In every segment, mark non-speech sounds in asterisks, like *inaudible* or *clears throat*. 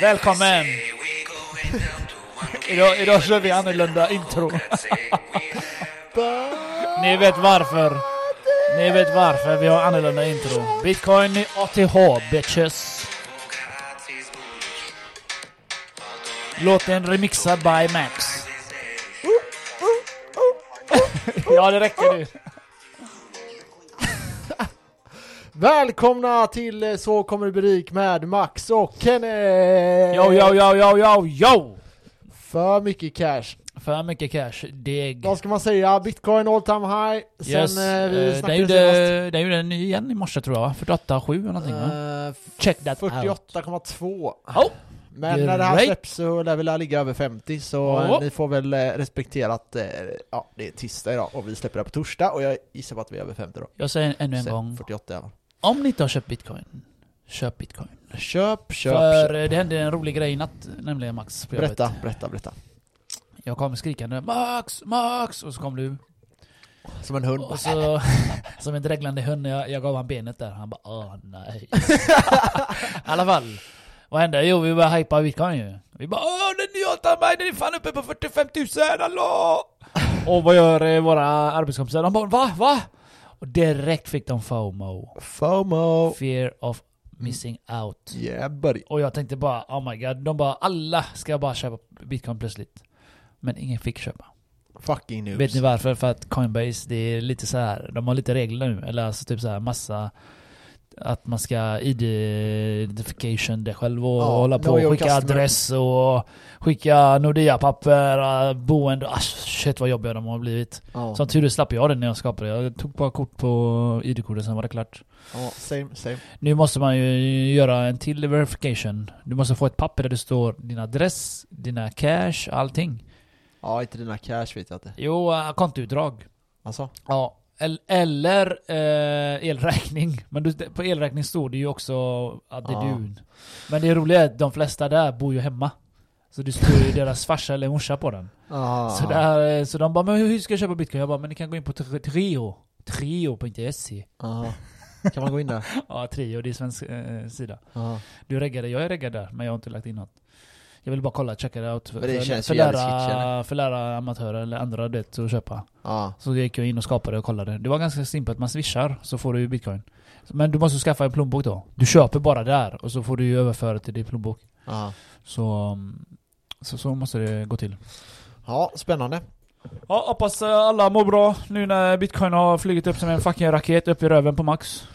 Välkommen! idag, idag kör vi annorlunda intro. *laughs* Ni vet varför. Ni vet varför vi har annorlunda intro. Bitcoin i ATH bitches. Låten remixad by Max. *laughs* ja, det räcker nu. Välkomna till eh, Så kommer du bli rik med Max och Kenneth! Yo, yo, yo, yo, yo, yo! För mycket cash. För mycket cash. Deg. Vad ska man säga? Bitcoin all time high. Sen Yes. eh, vi eh, snackade gjorde, senast. den gjorde en ny igen i morse tror jag va? 48,7 eller någonting va? Eh, Check that out. 48,2. Oh. Men när det här Great. släpps så lär vi ligga över 50 så Oh. ni får väl respektera att ja, det är tisdag idag och vi släpper det på torsdag och jag gissar på att vi är över 50 då. Jag säger ännu en Sen gång. 48 i alla fall. Om ni inte har köpt bitcoin, köp bitcoin. Köp, köp, För köp. det hände en rolig grej i natt, nämligen Max på jobbet. Berätta, berätta, berätta. Jag kom skrikande 'Max, Max' och så kom du. Som en hund. Och så, *laughs* som en dreglande hund, jag, jag gav han benet där. Han bara 'Åh nej' *laughs* I alla fall. Vad hände? Jo, vi började hypa bitcoin ju. Vi bara 'Åh, den nya Altamaj, den är fan uppe på 45 000, hallå!' *laughs* Och vad gör eh, våra arbetskompisar? De bara 'Va? Va?' Och direkt fick de FOMO. FOMO. Fear of missing out. Yeah buddy. Och jag tänkte bara, oh my god, de bara alla ska bara köpa bitcoin plötsligt. Men ingen fick köpa. Fucking noobs. Vet ni varför? För att Coinbase, det är lite så här, de har lite regler nu. Eller alltså typ så här massa att man ska identification det själv och Ja, hålla på och skicka customer. adress och skicka Nordea-papper, äh, boende. Ah, shit vad jobbiga de har blivit. Ja. Som tur är slapp jag det när jag skapade. Jag tog bara kort på ID-kortet, sen var det klart. ja, same, same. Nu måste man ju göra en till verification. Du måste få ett papper där det står din adress, dina cash, allting. Ja, inte dina cash vet jag inte. Jo, äh, kontoutdrag. Alltså? Ja. El- Eller eh, elräkning. Men du, på elräkning står det ju också att det är Ja. Men det roliga är att de flesta där bor ju hemma. Så det står ju *laughs* deras farsa eller morsa på den. Ah. Så, där, så de bara 'Men hur ska jag köpa bitcoin?' Jag bara 'Men ni kan gå in på Tri- Trio' Trio.se Aha. Kan man gå in där? *laughs* Ja, Trio, det är svensk eh, sida. Aha. Du reggade, jag är reggad där, men jag har inte lagt in något. Jag vill bara kolla, checka det out. För, det för, känns för, lära, för lära amatörer eller andra det att köpa. Ja. Så gick jag in och skapade och kollade. Det var ganska simpelt, man swishar så får du ju bitcoin. Men du måste skaffa en plånbok då. Du köper bara där och så får du ju överföra till din plånbok. Ja. Så, så, så måste det gå till. Ja, spännande. Ja, hoppas eh, alla mår bra nu när bitcoin har flugit upp som en fucking raket upp i röven på max.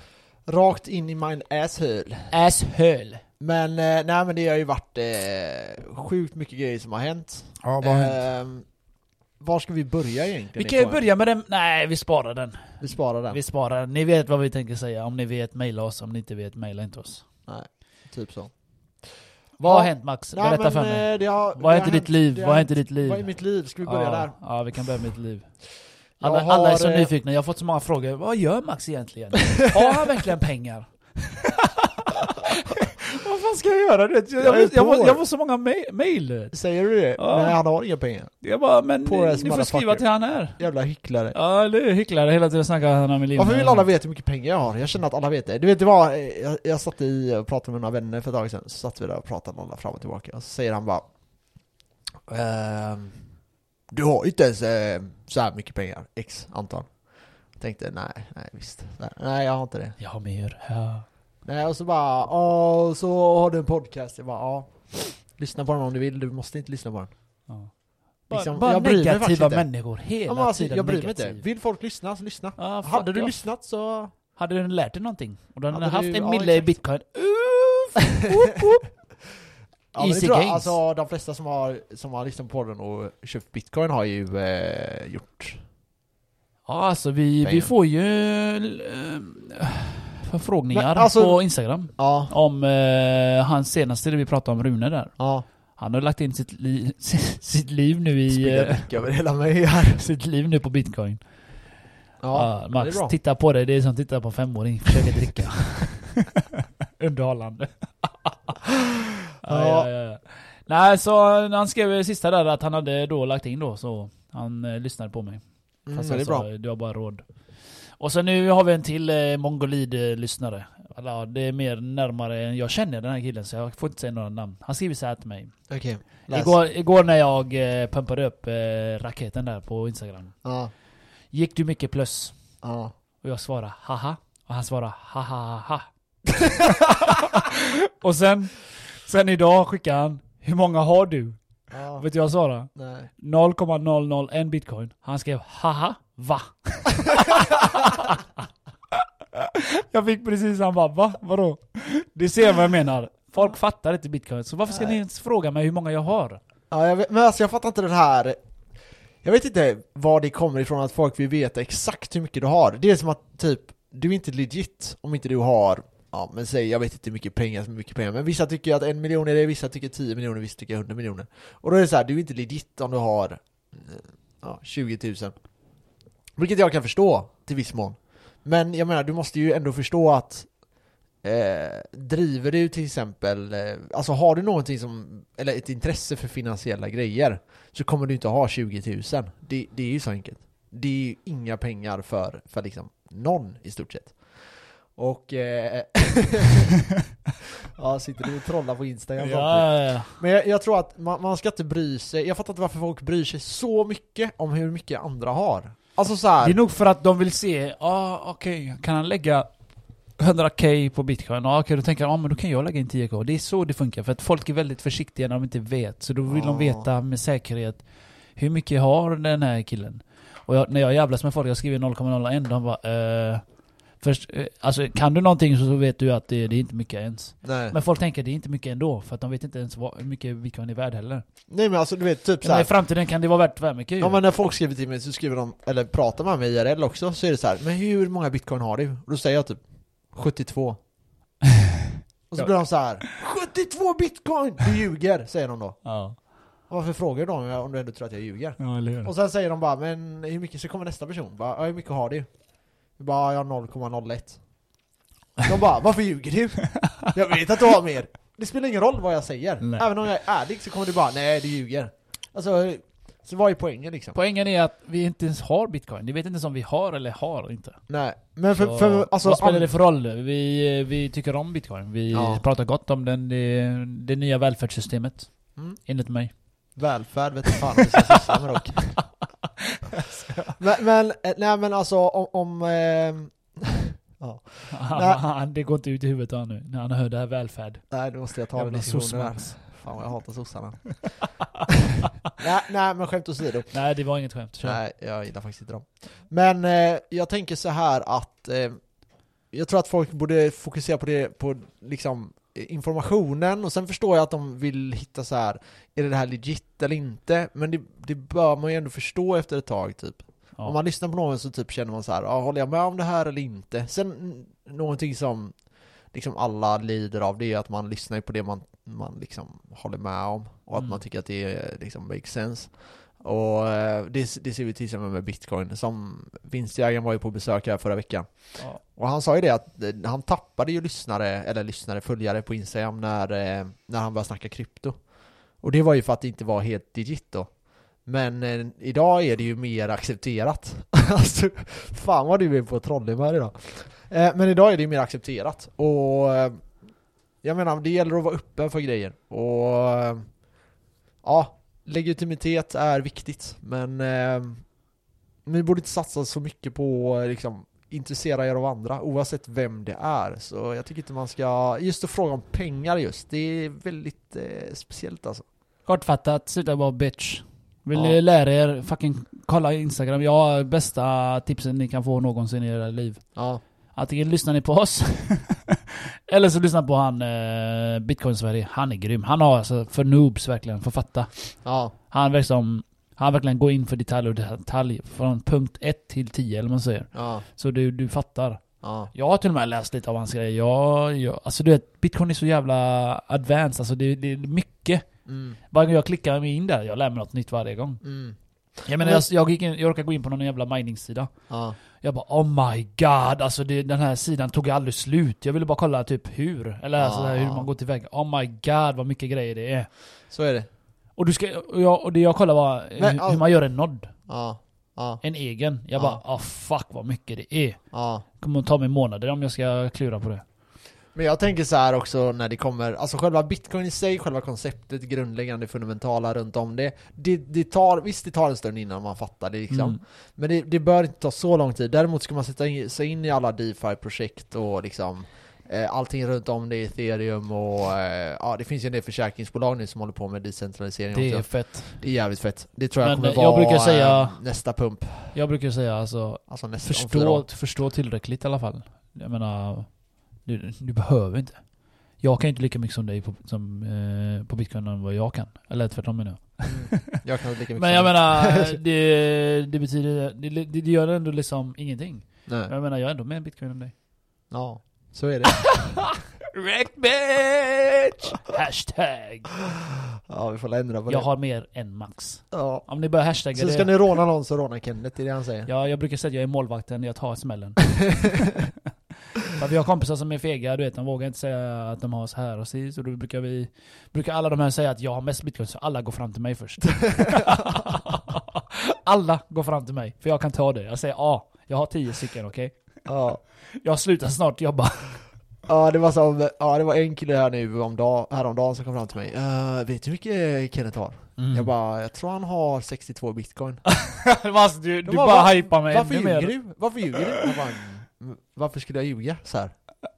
Rakt in i min asshole. Asshole. Men, eh, nej men det har ju varit eh, sjukt mycket grejer som har hänt. Ja, vad har hänt? Ehm, var ska vi börja egentligen? Vi i kan ju börja med den. Nej, vi sparar den. Vi sparar den. Vi sparar. Ni vet vad vi tänker säga. Om ni vet, mejla oss. Om ni inte vet, mejla inte oss. Typ så. Vad har Ja. hänt Max? Nej, Berätta men, för mig. eh, det har, Vad det är inte har ditt liv? har Vad är hänt- inte ditt liv? Vad är mitt liv? Ska vi börja ja, där? Ja, vi kan börja med ditt liv. Alla, alla är har, så eh, nyfikna. Jag har fått så många frågor. Vad gör Max egentligen? Har han verkligen pengar? *laughs* Vad fan ska jag göra? Jag, Jag jag, jag, får- jag får så många ma- mail. Säger du det? Ja. Nej, han har inga pengar. Jag bara, men Poor ni får skriva till han här. Jävla hycklare. Ja, eller hur? Hycklare. Hela tiden snackar han om miljoner. Varför vill alla veta hur mycket pengar jag har? Jag känner att alla vet det. Du vet det var, jag, jag satt i och pratade med några vänner för ett tag sedan, så satt vi där och pratade alla fram och tillbaka, och så säger han bara ehm, Du har ju inte ens eh, så här mycket pengar, X antal. Jag tänkte nej, nej visst. Nej, nej jag har inte det. Jag har mer. Ja. Nej och så bara, åh, så har du en podcast. Jag bara, ja. Lyssna på den om du vill, du måste inte lyssna på den. Ja. Liksom, bara jag bryr mig faktiskt negativa inte. människor. Ja, Hela men alltså, tiden jag bryr mig negativ. inte. Vill folk lyssna så lyssna. Ja, fuck Hade du off. lyssnat så... Hade du lärt dig någonting? Och du hade Hade haft du- en ja, mille i exakt. bitcoin. *laughs* Ja, Easy tror jag. gains. Alltså de flesta som har, som har lyssnat på den och köpt bitcoin har ju eh, gjort... Ja, alltså vi, vi får ju eh, förfrågningar Men, alltså- på Instagram. Ja, Om eh, hans senaste, det vi pratade om Rune där. ja. Han har lagt in sitt, li *laughs* sitt liv nu i... Eh, över hela mig här. *laughs* sitt liv nu på bitcoin. Ja, Ja, Max, titta på det. Det är som att titta på en femåring försöker dricka. *laughs* Underhållande. ja, ja. Nej, så han skrev sista där att han hade då lagt in då, så han eh, lyssnade på mig. Mm, Fast men det är jag sa, bra. du har bara råd. Och så nu har vi en till eh, mongolid-lyssnare. Ja, det är mer närmare än jag känner den här killen så jag får inte säga några namn. Han skriver så här till mig. Okej. Läs. Igår, igår när jag eh, pumpade upp eh, raketen där på Instagram. Ja. Gick du mycket plus? Ja. Och jag svarade haha. Och han svarade haha ha. *laughs* och sen, sen idag skickade han Hur många har du? ja. Vet du vad jag svarade? Nej. 0,001 bitcoin. Han skrev haha va? *laughs* jag fick precis han bara va? Vadå? Det ser vad jag menar. Folk fattar inte bitcoin, så varför ska ni ens fråga mig hur många jag har? Ja, jag vet, men alltså jag fattar inte den här Jag vet inte var det kommer ifrån att folk vill veta exakt hur mycket du har Det är som att typ, du är inte legit om inte du har Ja men säg, jag vet inte hur mycket pengar som är mycket pengar Men vissa tycker att en miljon är det, vissa tycker 10 miljoner, vissa tycker 100 miljoner Och då är det så här, du är inte legit om du har ja, 20 000 Vilket jag kan förstå till viss mån Men jag menar, du måste ju ändå förstå att Eh, driver du till exempel, eh, alltså har du någonting som, eller ett intresse för finansiella grejer så kommer du inte ha 20 000. Det, det är ju så enkelt. Det är ju inga pengar för, för liksom någon i stort sett. Och... Eh, *laughs* ja, sitter du och trollar på Instagram? Ja, ja, ja. Men jag, jag tror att man, man ska inte bry sig, jag fattar inte varför folk bryr sig så mycket om hur mycket andra har. Alltså så här, Det är nog för att de vill se, ja ah, okej, kan han lägga 100k på bitcoin? Ja okej, då tänker han, ah, men då kan jag lägga in 10k. Det är så det funkar, för att folk är väldigt försiktiga när de inte vet. Så då vill de Ja. veta med säkerhet, hur mycket har den här killen? Och jag, när jag jävlas med folk, jag skriver 0,01, de bara eh, Först, eh, alltså kan du någonting så, vet du att det, det är inte mycket ens. nej. Men folk tänker det är inte mycket ändå, för att de vet inte ens vad, hur mycket bitcoin är värd heller. nej men alltså du vet typ så Men här, i framtiden kan det vara värt väldigt mycket ju. Ja men när folk skriver till mig så skriver de, eller pratar med mig IRL också, så är det så här, men hur många bitcoin har du? Och då säger jag typ 72 *laughs* Och så Ja. blir de så här 72 bitcoin! Du ljuger, säger de då. Ja, varför frågar du om om du ändå tror att jag ljuger? ja eller hur? Och sen säger de bara, men hur mycket, så kommer nästa person, bara, hur mycket har du? Jag bara, jag har 0,01 De bara, varför ljuger du? *laughs* Jag vet att du har mer Det spelar ingen roll vad jag säger, Nej. även om jag är ärlig så kommer du bara, nej du ljuger Alltså, så vad är poängen liksom? Poängen är att vi inte ens har bitcoin. Vi vet inte ens om vi har eller har inte. Nej, men för, Så för alltså, vad spelar det för roll? Vi, vi tycker om bitcoin. Vi Ja. pratar gott om den, det, det nya välfärdssystemet. Mm. Enligt mig. Välfärd vet fan vad vi ska syssla med dock. *laughs* *laughs* men, men, eh, nej men alltså om, om ehm, *laughs* det går inte ut i huvudet han nu, när han hör det här välfärd. nej nu måste jag ta den Jävla diskussionen där. sossmans. Fan vad jag hatar sossarna. *laughs* nej, nej men skämt åsido. Nej, det var inget skämt. Kör. Nej, jag gillar faktiskt inte dem. Men eh, jag tänker så här att eh, jag tror att folk borde fokusera på det, på liksom informationen och sen förstår jag att de vill hitta så här är det det här legit eller inte? Men det, det bör man ju ändå förstå efter ett tag typ. Ja. Om man lyssnar på någon så typ känner man så här, ja, håller jag med om det här eller inte? Sen någonting som liksom alla lider av det är att man lyssnar på det man, man liksom håller med om och att Mm. man tycker att det liksom makes sense. Och eh, det, det ser vi till exempel med bitcoin, som vinstjägaren var ju på besök här förra veckan. Ja. Och han sa ju det att eh, han tappade ju lyssnare, eller lyssnare, följare på Instagram när, eh, när han började snacka krypto. Och det var ju för att det inte var helt digit då. Men eh, idag är det ju mer accepterat. *laughs* alltså, fan vad du är på trollimör idag. Eh, men idag är det ju mer accepterat. Och eh, jag menar, det gäller att vara öppen för grejer. Och ja, legitimitet är viktigt. Men eh, ni borde inte satsa så mycket på liksom intressera er av andra oavsett vem det är. Så jag tycker inte man ska, just att fråga om pengar just, det är väldigt eh, speciellt alltså. Kortfattat, sluta vara bitch. Vill Ja. ni lära er, fucking kolla Instagram. Jag har bästa tipsen ni kan få någonsin i era liv. Ja, Antingen lyssnar ni på oss, *laughs* eller så lyssnar på han eh, Bitcoin-Sverige. Han är grym. Han har alltså för noobs verkligen, för fatta. ja, Han verkligen, han verkligen går in för detalj och detalj. Från punkt 1 till 10 eller vad man säger. ja, Så du, du fattar. ja, Jag har till och med läst lite av hans grejer. Jag, jag, alltså du vet, bitcoin är så jävla advanced. Alltså det, det är mycket. mm, Varje gång jag klickar mig in där, jag lär mig något nytt varje gång. mm, Jag menar, jag, jag, gick in, jag råkade gå in på någon jävla mining-sida. ja, Jag bara oh my god, alltså det, den här sidan tog aldrig slut. Jag ville bara kolla typ hur, eller alltså Ja. hur man går tillväga. Oh my god vad mycket grejer det är. så är det. Och, du ska, och, jag, och det jag kollade var Men, hur, hur man gör en nod. Ja, ja, En egen. Jag Ja. bara oh fuck vad mycket det är. ja. kommer att ta mig månader om jag ska klura på det. Men jag tänker så här också när det kommer, alltså själva bitcoin i sig, själva konceptet, grundläggande fundamentala runt om det, det, det tar, visst det tar en stund innan man fattar det liksom. Mm. Men det, det bör inte ta så lång tid. Däremot ska man sätta in, sig in i alla DeFi-projekt och liksom eh, allting runt om det, ethereum och eh, ja, det finns ju en del försäkringsbolag nu som håller på med decentralisering Det är också. fett. Det är jävligt fett. Det tror jag Men, kommer eh, jag vara brukar säga- eh, nästa pump. Jag brukar säga alltså, Alltså nästa, förstå, förstå tillräckligt i alla fall. Jag menar, du, du behöver inte. Jag kan ju inte lika mycket som dig på, som, eh, på bitcoin än vad jag kan. Eller tvärtom menar jag. Mm. Jag kan inte lika mycket Men jag som- menar, *laughs* det, det betyder, det, det, det gör ändå liksom ingenting. Nej. Jag menar, jag är ändå mer bitcoin än dig. Ja, så är det. *laughs* Wreck bitch! *laughs* Hashtag. Ja, vi får ändra på Jag det. har mer än max. Ja. Om ni börjar hashtagga Så det. ska ni råna någon så råna Kenneth, det är det han säger. Ja, jag brukar säga att jag är målvakten, jag tar smällen. Att vi har kompisar som är fega, du vet, de vågar inte säga att de har så här och så, så då brukar vi, brukar alla de här säga att jag har mest bitcoin, så alla går fram till mig först. *laughs* alla går fram till mig, för jag kan ta det. Jag säger ja, jag har tio stycken, okej? Ja. Jag slutar snart jobba. Ja, det var som, ja det var en kille här nu om dag, häromdagen som kom fram till mig. "Eh, vet du hur mycket Kenneth har? Mm. Jag bara, jag tror han har 62 bitcoin. *laughs* alltså, du, du bara, bara "Va- hypar mig Varför ännu ljuger mer. du? Varför ljuger du? Jag bara, "Mm, varför skulle jag ljuga? Så här.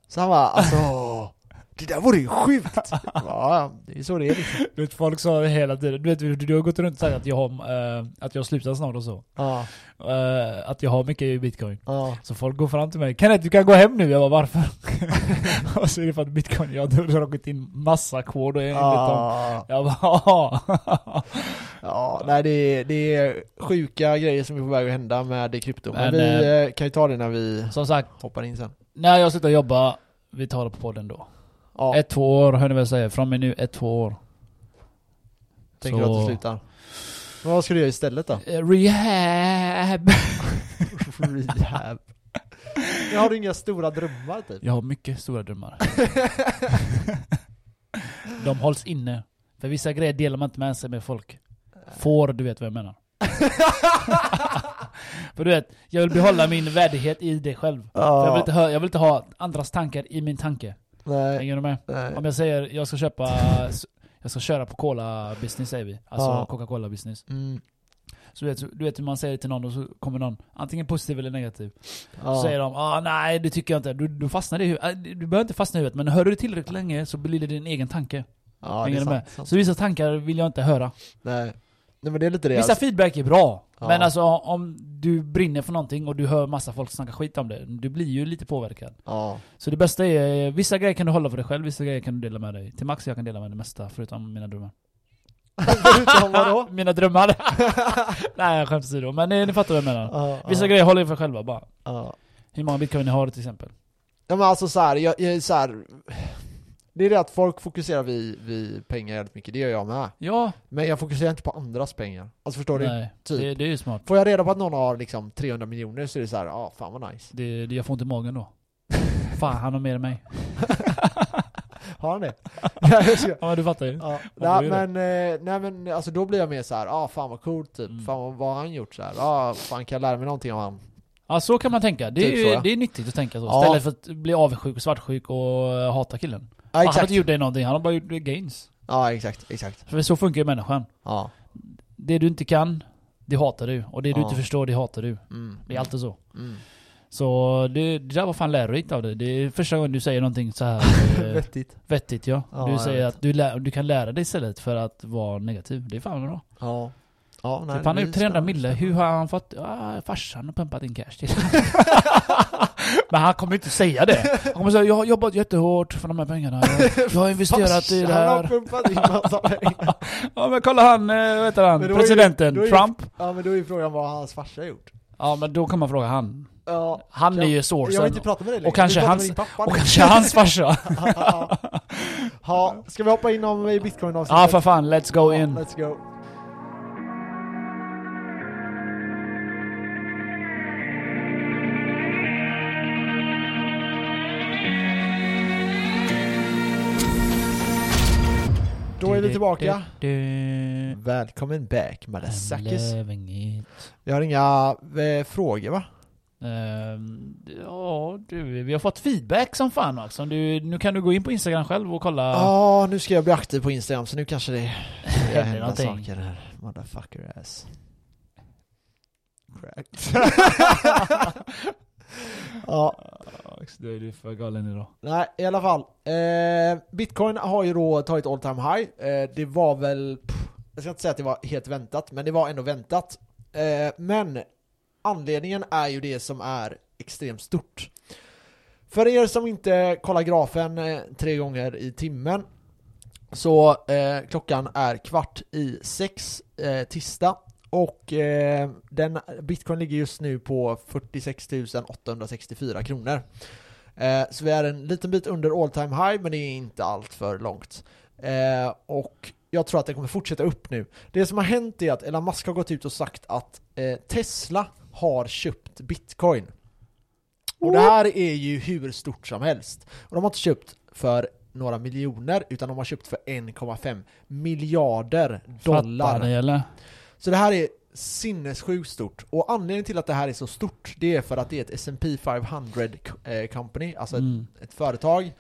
Så han bara, alltså, *laughs* det där vore ju sjukt! *laughs* Ja, det är så det är liksom. Du vet, folk sa det hela tiden. Du vet, du, du har gått runt och sagt att jag har, eh, att jag slutar snart och så. Ja, Eh, att jag har mycket i bitcoin. ja. Så folk går fram till mig. Kenneth du kan gå hem nu. Jag bara varför? *laughs* och så är det för att bitcoin, jag har dragit in massa kod och enligt dem. Ja, Jag bara ja, nej det är, det är sjuka grejer som är på väg att hända med krypto. Men, Men, vi eh, kan ju ta det när vi Som sagt, hoppar in sen. när jag slutar jobba, vi tar det på podden då. Ja, Ett, två år hör ni väl säga. Från med nu, ett, två år. tänker du att det slutar? Men vad ska du göra istället då? Eh, Rehab! *laughs* Rehab. Men har du inga stora drömmar typ? Jag har mycket stora drömmar. *laughs* De hålls inne. För vissa grejer delar man inte med sig med folk. Får, du vet vad jag menar. *laughs* För du vet, jag vill behålla min värdighet i dig själv. För jag, vill inte ha, jag vill inte ha andras tankar i min tanke. Nej, Hänger du med? nej. Om jag säger jag ska köpa, jag ska köra på cola business säger vi. Alltså Ja. Coca-Cola business. Mm. Så du vet, så- du vet hur man säger till någon och så kommer någon, antingen positiv eller negativ. Så Ja. säger de ah, nej det tycker jag inte. Du, du fastnar i huvudet. Äh, Du behöver inte fastna i huvudet, men hör du det tillräckligt länge så blir det din egen tanke. Ja, Hänger du med? sant. sant. Så vissa tankar vill jag inte höra. Nej. Nej men det är lite det. Vissa alltså. feedback är bra. Ja. Men alltså om du brinner för någonting och du hör massa folk snacka skit om det, du blir ju lite påverkad. Ja. Så det bästa är, vissa grejer kan du hålla för dig själv, vissa grejer kan du dela med dig. Till Max jag kan dela med det mesta, förutom mina drömmar. Förutom vadå? *laughs* mina drömmar? *laughs* Nej skämt åsido, men ni, ni fattar vad jag menar. Ja, Vissa grejer håller jag för själva bara. Hur många bitcoin ni har till exempel. ja men alltså så här, jag, jag så här. Det är det att folk fokuserar vid, vid pengar jävligt mycket, det gör jag med. Ja, Men jag fokuserar inte på andras pengar. Alltså förstår du? nej, Typ. det, det är ju smart. Får jag reda på att någon har liksom 300 miljoner så är det så här, ja ah, fan vad nice. Det, det, jag får inte magen då. *laughs* Fan, han har mer än mig. *laughs* Har han det? *laughs* ja, Ja, du fattar ju. Ja, det. men, eh, nej men alltså då blir jag mer så här, ah fan vad coolt typ, Mm. fan vad, vad har han gjort så här? ah, fan kan jag lära mig någonting av han? Ja, så kan man tänka. Det är, Typ ju- så, ja. det är nyttigt att tänka så. Ja. Istället för att bli avundsjuk och svartsjuk och hata killen. Ja Han har exakt, inte gjort dig någonting, han har bara gjort gains. ja exakt, exakt. För så funkar ju människan. Ja. Det du inte kan, det hatar du. Och det du Ja. inte förstår, det hatar du. Mm. Det är alltid så. Mm. Så det, det där var fan lärorikt av dig. Det är första gången du säger någonting så här *laughs* eh, Vettigt. vettigt ja. Ja, Du säger att du, lär, du kan lära dig istället för att vara negativ. Det är fan bra. Ja. Ja, nej, Typ han har det gjort är 300 spännande. mille, hur har han fått... Ah, farsan har pumpat in cash till *laughs* *laughs* Men han kommer inte säga det. Han kommer säga jag har jobbat jättehårt för de här pengarna. Jag, jag har investerat i det Han har här. pumpat in massa pengar. Ja men kolla han, eh, vad heter han? Ju- Presidenten, ju- Trump. Ja men då är ju frågan vad hans farsa har gjort. Ja men då kan man fråga han. Ja. Han är ju Jag vill sourcen. inte prata med dig längre. Och kanske hans- Och kanske hans farsa. *laughs* Ja, ska vi hoppa in om bitcoin Ja för fan, let's go in. Let's go. Är vi tillbaka. Välkommen back it. Vi har inga eh, frågor va? Ehm, ja, du, vi har fått feedback som fan Max. Om du, nu kan du gå in på Instagram själv och kolla. Ja, nu ska jag bli aktiv på Instagram så nu kanske det *laughs* Händer någonting. saker här. Motherfucker ass. *laughs* Cracked. *laughs* ja, du är för galen idag. nej i alla fall. Eh, Bitcoin har ju då tagit all time high. Eh, det var väl, pff, jag ska inte säga att det var helt väntat, men det var ändå väntat. Eh, men anledningen är ju det som är extremt stort. För er som inte kollar grafen eh, tre gånger i timmen så eh, klockan är kvart i sex eh, tisdag och eh, den, bitcoin ligger just nu på 46 864 kronor. Eh, så vi är en liten bit under all time high men det är inte allt för långt. Eh, och jag tror att det kommer fortsätta upp nu. Det som har hänt är att Elon Musk har gått ut och sagt att eh, Tesla har köpt bitcoin. Och det här är ju hur stort som helst. Och de har inte köpt för några miljoner utan de har köpt för 1,5 miljarder dollar. Fattar ni eller? Så det här är sinnessjukt stort. Och anledningen till att det här är så stort, det är för att det är ett S&P 500 eh, company, alltså ett, Mm. ett företag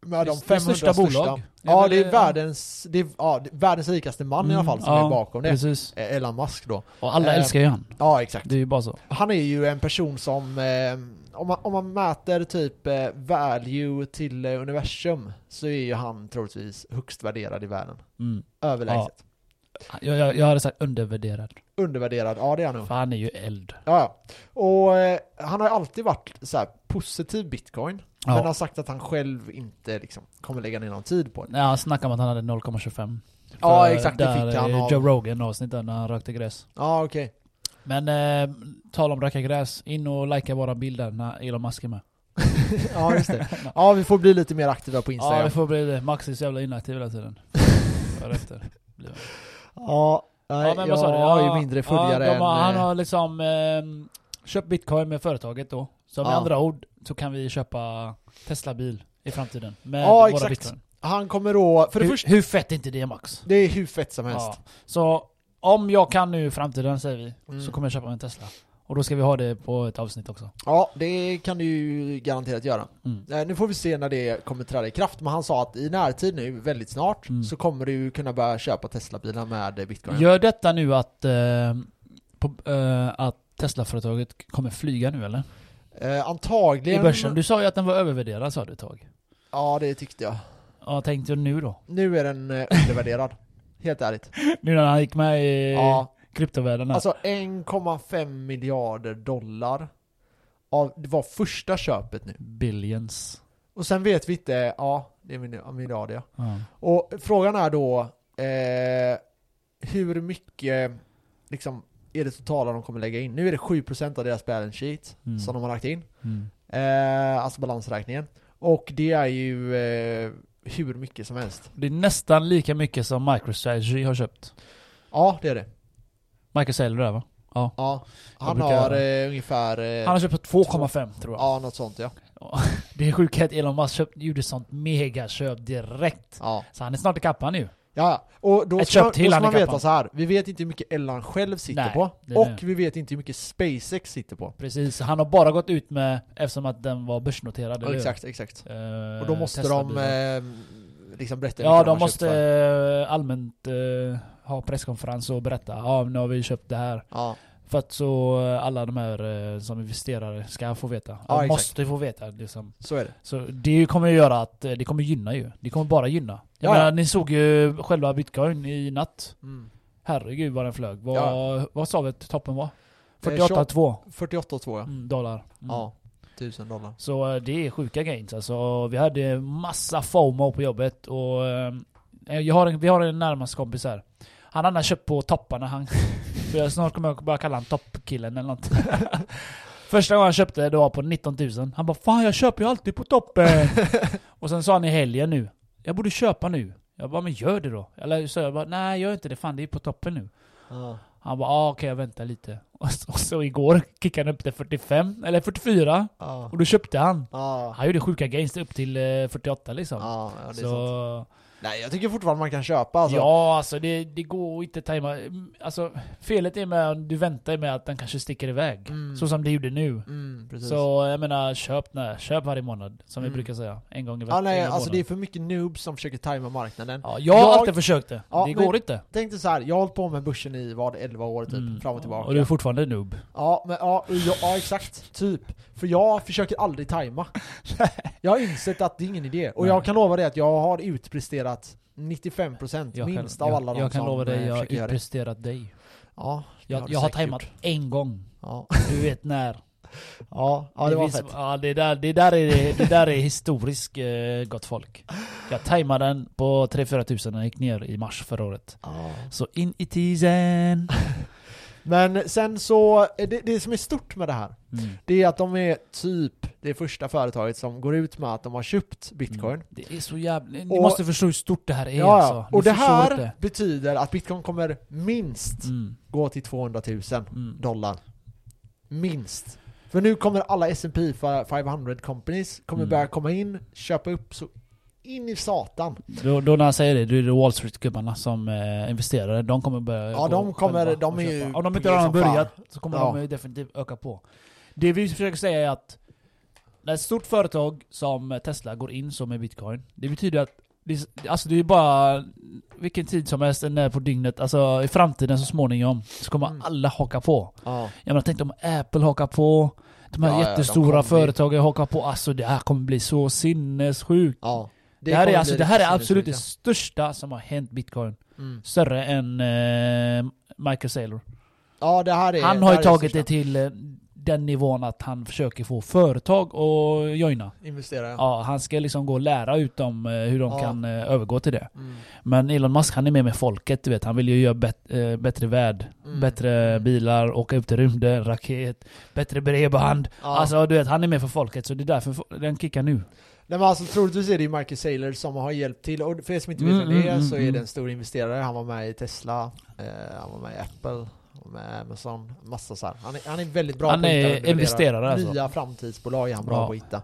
med de Det- det 500 största största. bolag. Ja, det är ja. världens, det är, ja, världens rikaste man i alla fall som Mm, är bakom det. Precis. Eh, Elon Musk då. Och alla Eh, älskar ju han. Ja, exakt. Det är ju bara så. Han är ju en person som, eh, om, man, om man mäter typ eh, value till eh, universum, så är ju han troligtvis högst värderad i världen. Mm. Överlägset. Jag, jag, jag hade sagt undervärderad. Undervärderad, ja det är han nog. För han är ju eld. Ja, ja. Och eh, han har alltid varit så här positiv bitcoin, Ja. men har sagt att han själv inte liksom kommer lägga ner någon tid på det. Nej, han snackade om att han hade 0,25. Ja, exakt, det fick han av- Joe Rogan avsnittet när han rökte gräs. Ja, okej. Men eh, tal om röka gräs, in och likea våra bilder när Elon Musk är med. *laughs* ja, just det. Ja, vi får bli lite mer aktiva på Ja, Instagram. det får bli det. Max är så jävla inaktiv hela tiden. *laughs* Därefter. blir. Ja, nej, Ja, men jag vad sa du? har ju Ja, mindre följare ja, de än... Han eh, har liksom eh, köpt bitcoin med företaget då. Så med Ja. andra ord så kan vi köpa Tesla-bil i framtiden. Med Ja, våra exakt. bitcoin. Han kommer då, för det hur, första, hur fett är inte det Max? det är hur fett som helst. Ja. Så om jag kan nu i framtiden säger vi, Mm. så kommer jag köpa en Tesla. Och då ska vi ha det på ett avsnitt också. Ja, det kan du ju garanterat göra. Mm. Eh, Nu får vi se när det kommer träda i kraft, men han sa att i närtid nu, väldigt snart, Mm. så kommer du kunna börja köpa Tesla-bilar med bitcoin. Gör detta nu att, eh, på, eh, att Tesla-företaget kommer flyga nu eller? Eh, I antagligen... börsen? Du sa ju att den var övervärderad sa du ett tag. Ja, det tyckte jag. Ja, tänkte du nu då? Nu är den eh, undervärderad. Helt ärligt. *laughs* Nu när han gick med i Ja, kryptovärlden alltså 1,5 miljarder dollar. Av, det var första köpet nu. Billions. Och sen vet vi inte, ja, det är mil- miljarder ja. Ja. Och frågan är då eh, hur mycket liksom, är det totala de kommer lägga in? Nu är det 7% av deras balance sheet Mm. som de har lagt in. Mm. Eh, alltså balansräkningen. Och det är ju eh, hur mycket som helst. Det är nästan lika mycket som MicroStrategy har köpt. Ja, det är det. Michael Saylor där va? Ja. Ja. Han brukar- har eh, ungefär... Eh, Han har köpt på 2,5 tror jag. Ja, något sånt ja. *laughs* Det är sjukt att Elon Musk köpt, gjorde sånt megaköp direkt. Ja, Så han är snart i kappan nu. ja. Och då Ett ska, till då ska man veta kappan. så här. vi vet inte hur mycket Elon själv sitter Nej, på. Och vi vet inte hur mycket SpaceX sitter på. Precis, han har bara gått ut med eftersom att den var börsnoterad. hur? exakt, exakt. Eh, Och då måste de liksom berätta Ja, de måste köpt eh, allmänt eh, ha presskonferens och berätta. Ja, nu har vi köpt det här. Ja, För att så eh, alla de här som investerare ska få veta. Ja, de måste få veta liksom. så är det. Så det kommer ju göra att det kommer gynna ju. Det kommer bara gynna. Jag Ja, menar, ja. ni såg ju själva bitcoin i natt. Mm. Herregud vad den flög. Vad, Ja. vad sa vi att toppen var? Eh, 48,2 48 tror jag. mm, dollar. Mm. Ja, 1000 dollar. Så eh, det är sjuka gains alltså. Vi hade massa FOMO på jobbet och eh, jag har en, vi har en närmast kompis här. Han hade köpt på topparna. Han, *laughs* för jag snart kommer jag börja kalla han toppkillen eller något. *laughs* Första gången han köpte det var på 19 000. Han bara 'Fan jag köper ju alltid på toppen' *laughs* Och sen sa han i helgen nu 'Jag borde köpa nu' Jag bara 'Men gör det då' Eller så jag bara 'Nej gör inte det, fan det är på toppen nu' Ja. Han bara ah, 'Okej jag väntar lite' Och så, och så igår kickade han upp till 45, eller 44. Ja. Och då köpte han. Ja. Han gjorde sjuka gains upp till eh, 48 liksom. Ja, så... Nej, jag tycker fortfarande man kan köpa alltså. Ja, alltså det, det går inte att tajma. Alltså felet är med att du väntar med att den kanske sticker iväg. Mm. Så som det gjorde nu. Mm. Så jag menar, köp, nej, köp varje månad. Som vi Mm. brukar säga. En gång i ja, veckan. nej, gång i alltså det är för mycket noobs som försöker tajma marknaden. Ja, jag har Jag- alltid försökt det. Ja, det går inte. Tänk dig så här, jag har hållit på med börsen i vad, 11 år typ, Mm. fram och tillbaka. Och du är fortfarande noob. Ja, men, ja, jag, ja, exakt. Typ. För jag försöker aldrig tajma. *laughs* jag har insett att det är ingen idé. Och Nej. jag kan lova dig att jag har utpresterat 95% Jag minst kan, av jag, alla de jag kan som lova dig, eh, jag har det. utpresterat dig. Ja, det Jag, du jag har tajmat gjort. en gång. Ja, Du vet när. *laughs* ja, ja det var finns- fett. Ja, det där, det där är, det där är historiskt eh, gott folk. Jag tajmade den på 3-4 tusen när jag gick ner i mars förra året. Ja. Så in i tisen. *laughs* Men sen så, det, det som är stort med det här, Mm. det är att de är typ det första företaget som går ut med att de har köpt bitcoin. Mm. Det är så jävla... Ni måste förstå hur stort det här är Ja, alltså. Ni Och det här inte. betyder att bitcoin kommer minst Mm. gå till 200 000 Mm. dollar. Minst. För nu kommer alla S&P 500 companies kommer Mm. börja komma in, köpa upp så in i satan. Då, då när han säger det, då är det Wall Street-gubbarna som eh, investerare. De kommer börja Ja, de kommer- de är ju. Om de inte redan har som börjat så kommer Ja. de ju definitivt öka på. Det vi försöker säga är att när ett stort företag som Tesla går in så med bitcoin, det betyder att det, alltså det är bara vilken tid som helst när på dygnet, alltså i framtiden så småningom så kommer Mm. alla haka på. Ja. Jag menar tänk om Apple hakar på, de här Ja, ja, jättestora bli- företagen hakar på, alltså det här kommer bli så sinnessjukt. ja. Det, här, är, alltså, det här är absolut det största som har hänt bitcoin. Mm. Större än eh, Michael Saylor. Ja, det här är Han det har ju tagit det till eh, den nivån att han försöker få företag att joina. Investera, ja. Ja, han ska liksom gå och lära ut dem eh, hur de Ja. kan eh, övergå till det. Mm. Men Elon Musk han är med med folket, du vet. Han vill ju göra bet- bättre värld. Mm. Bättre bilar, åka ut i rymden, raket, bättre bredband. Ja. Alltså du vet, han är med för folket så det är därför den kickar nu. Nej men alltså troligtvis är det ju Michael Saylor som har hjälpt till, och för er som inte vet Mm, vem det är mm, så är mm, det en stor investerare, han var med i Tesla, eh, han var med i Apple, han var med Amazon, massa så här. Han är, han är väldigt bra Han på att hitta investerare, alltså. Nya framtidsbolag är han bra Ja. på att hitta.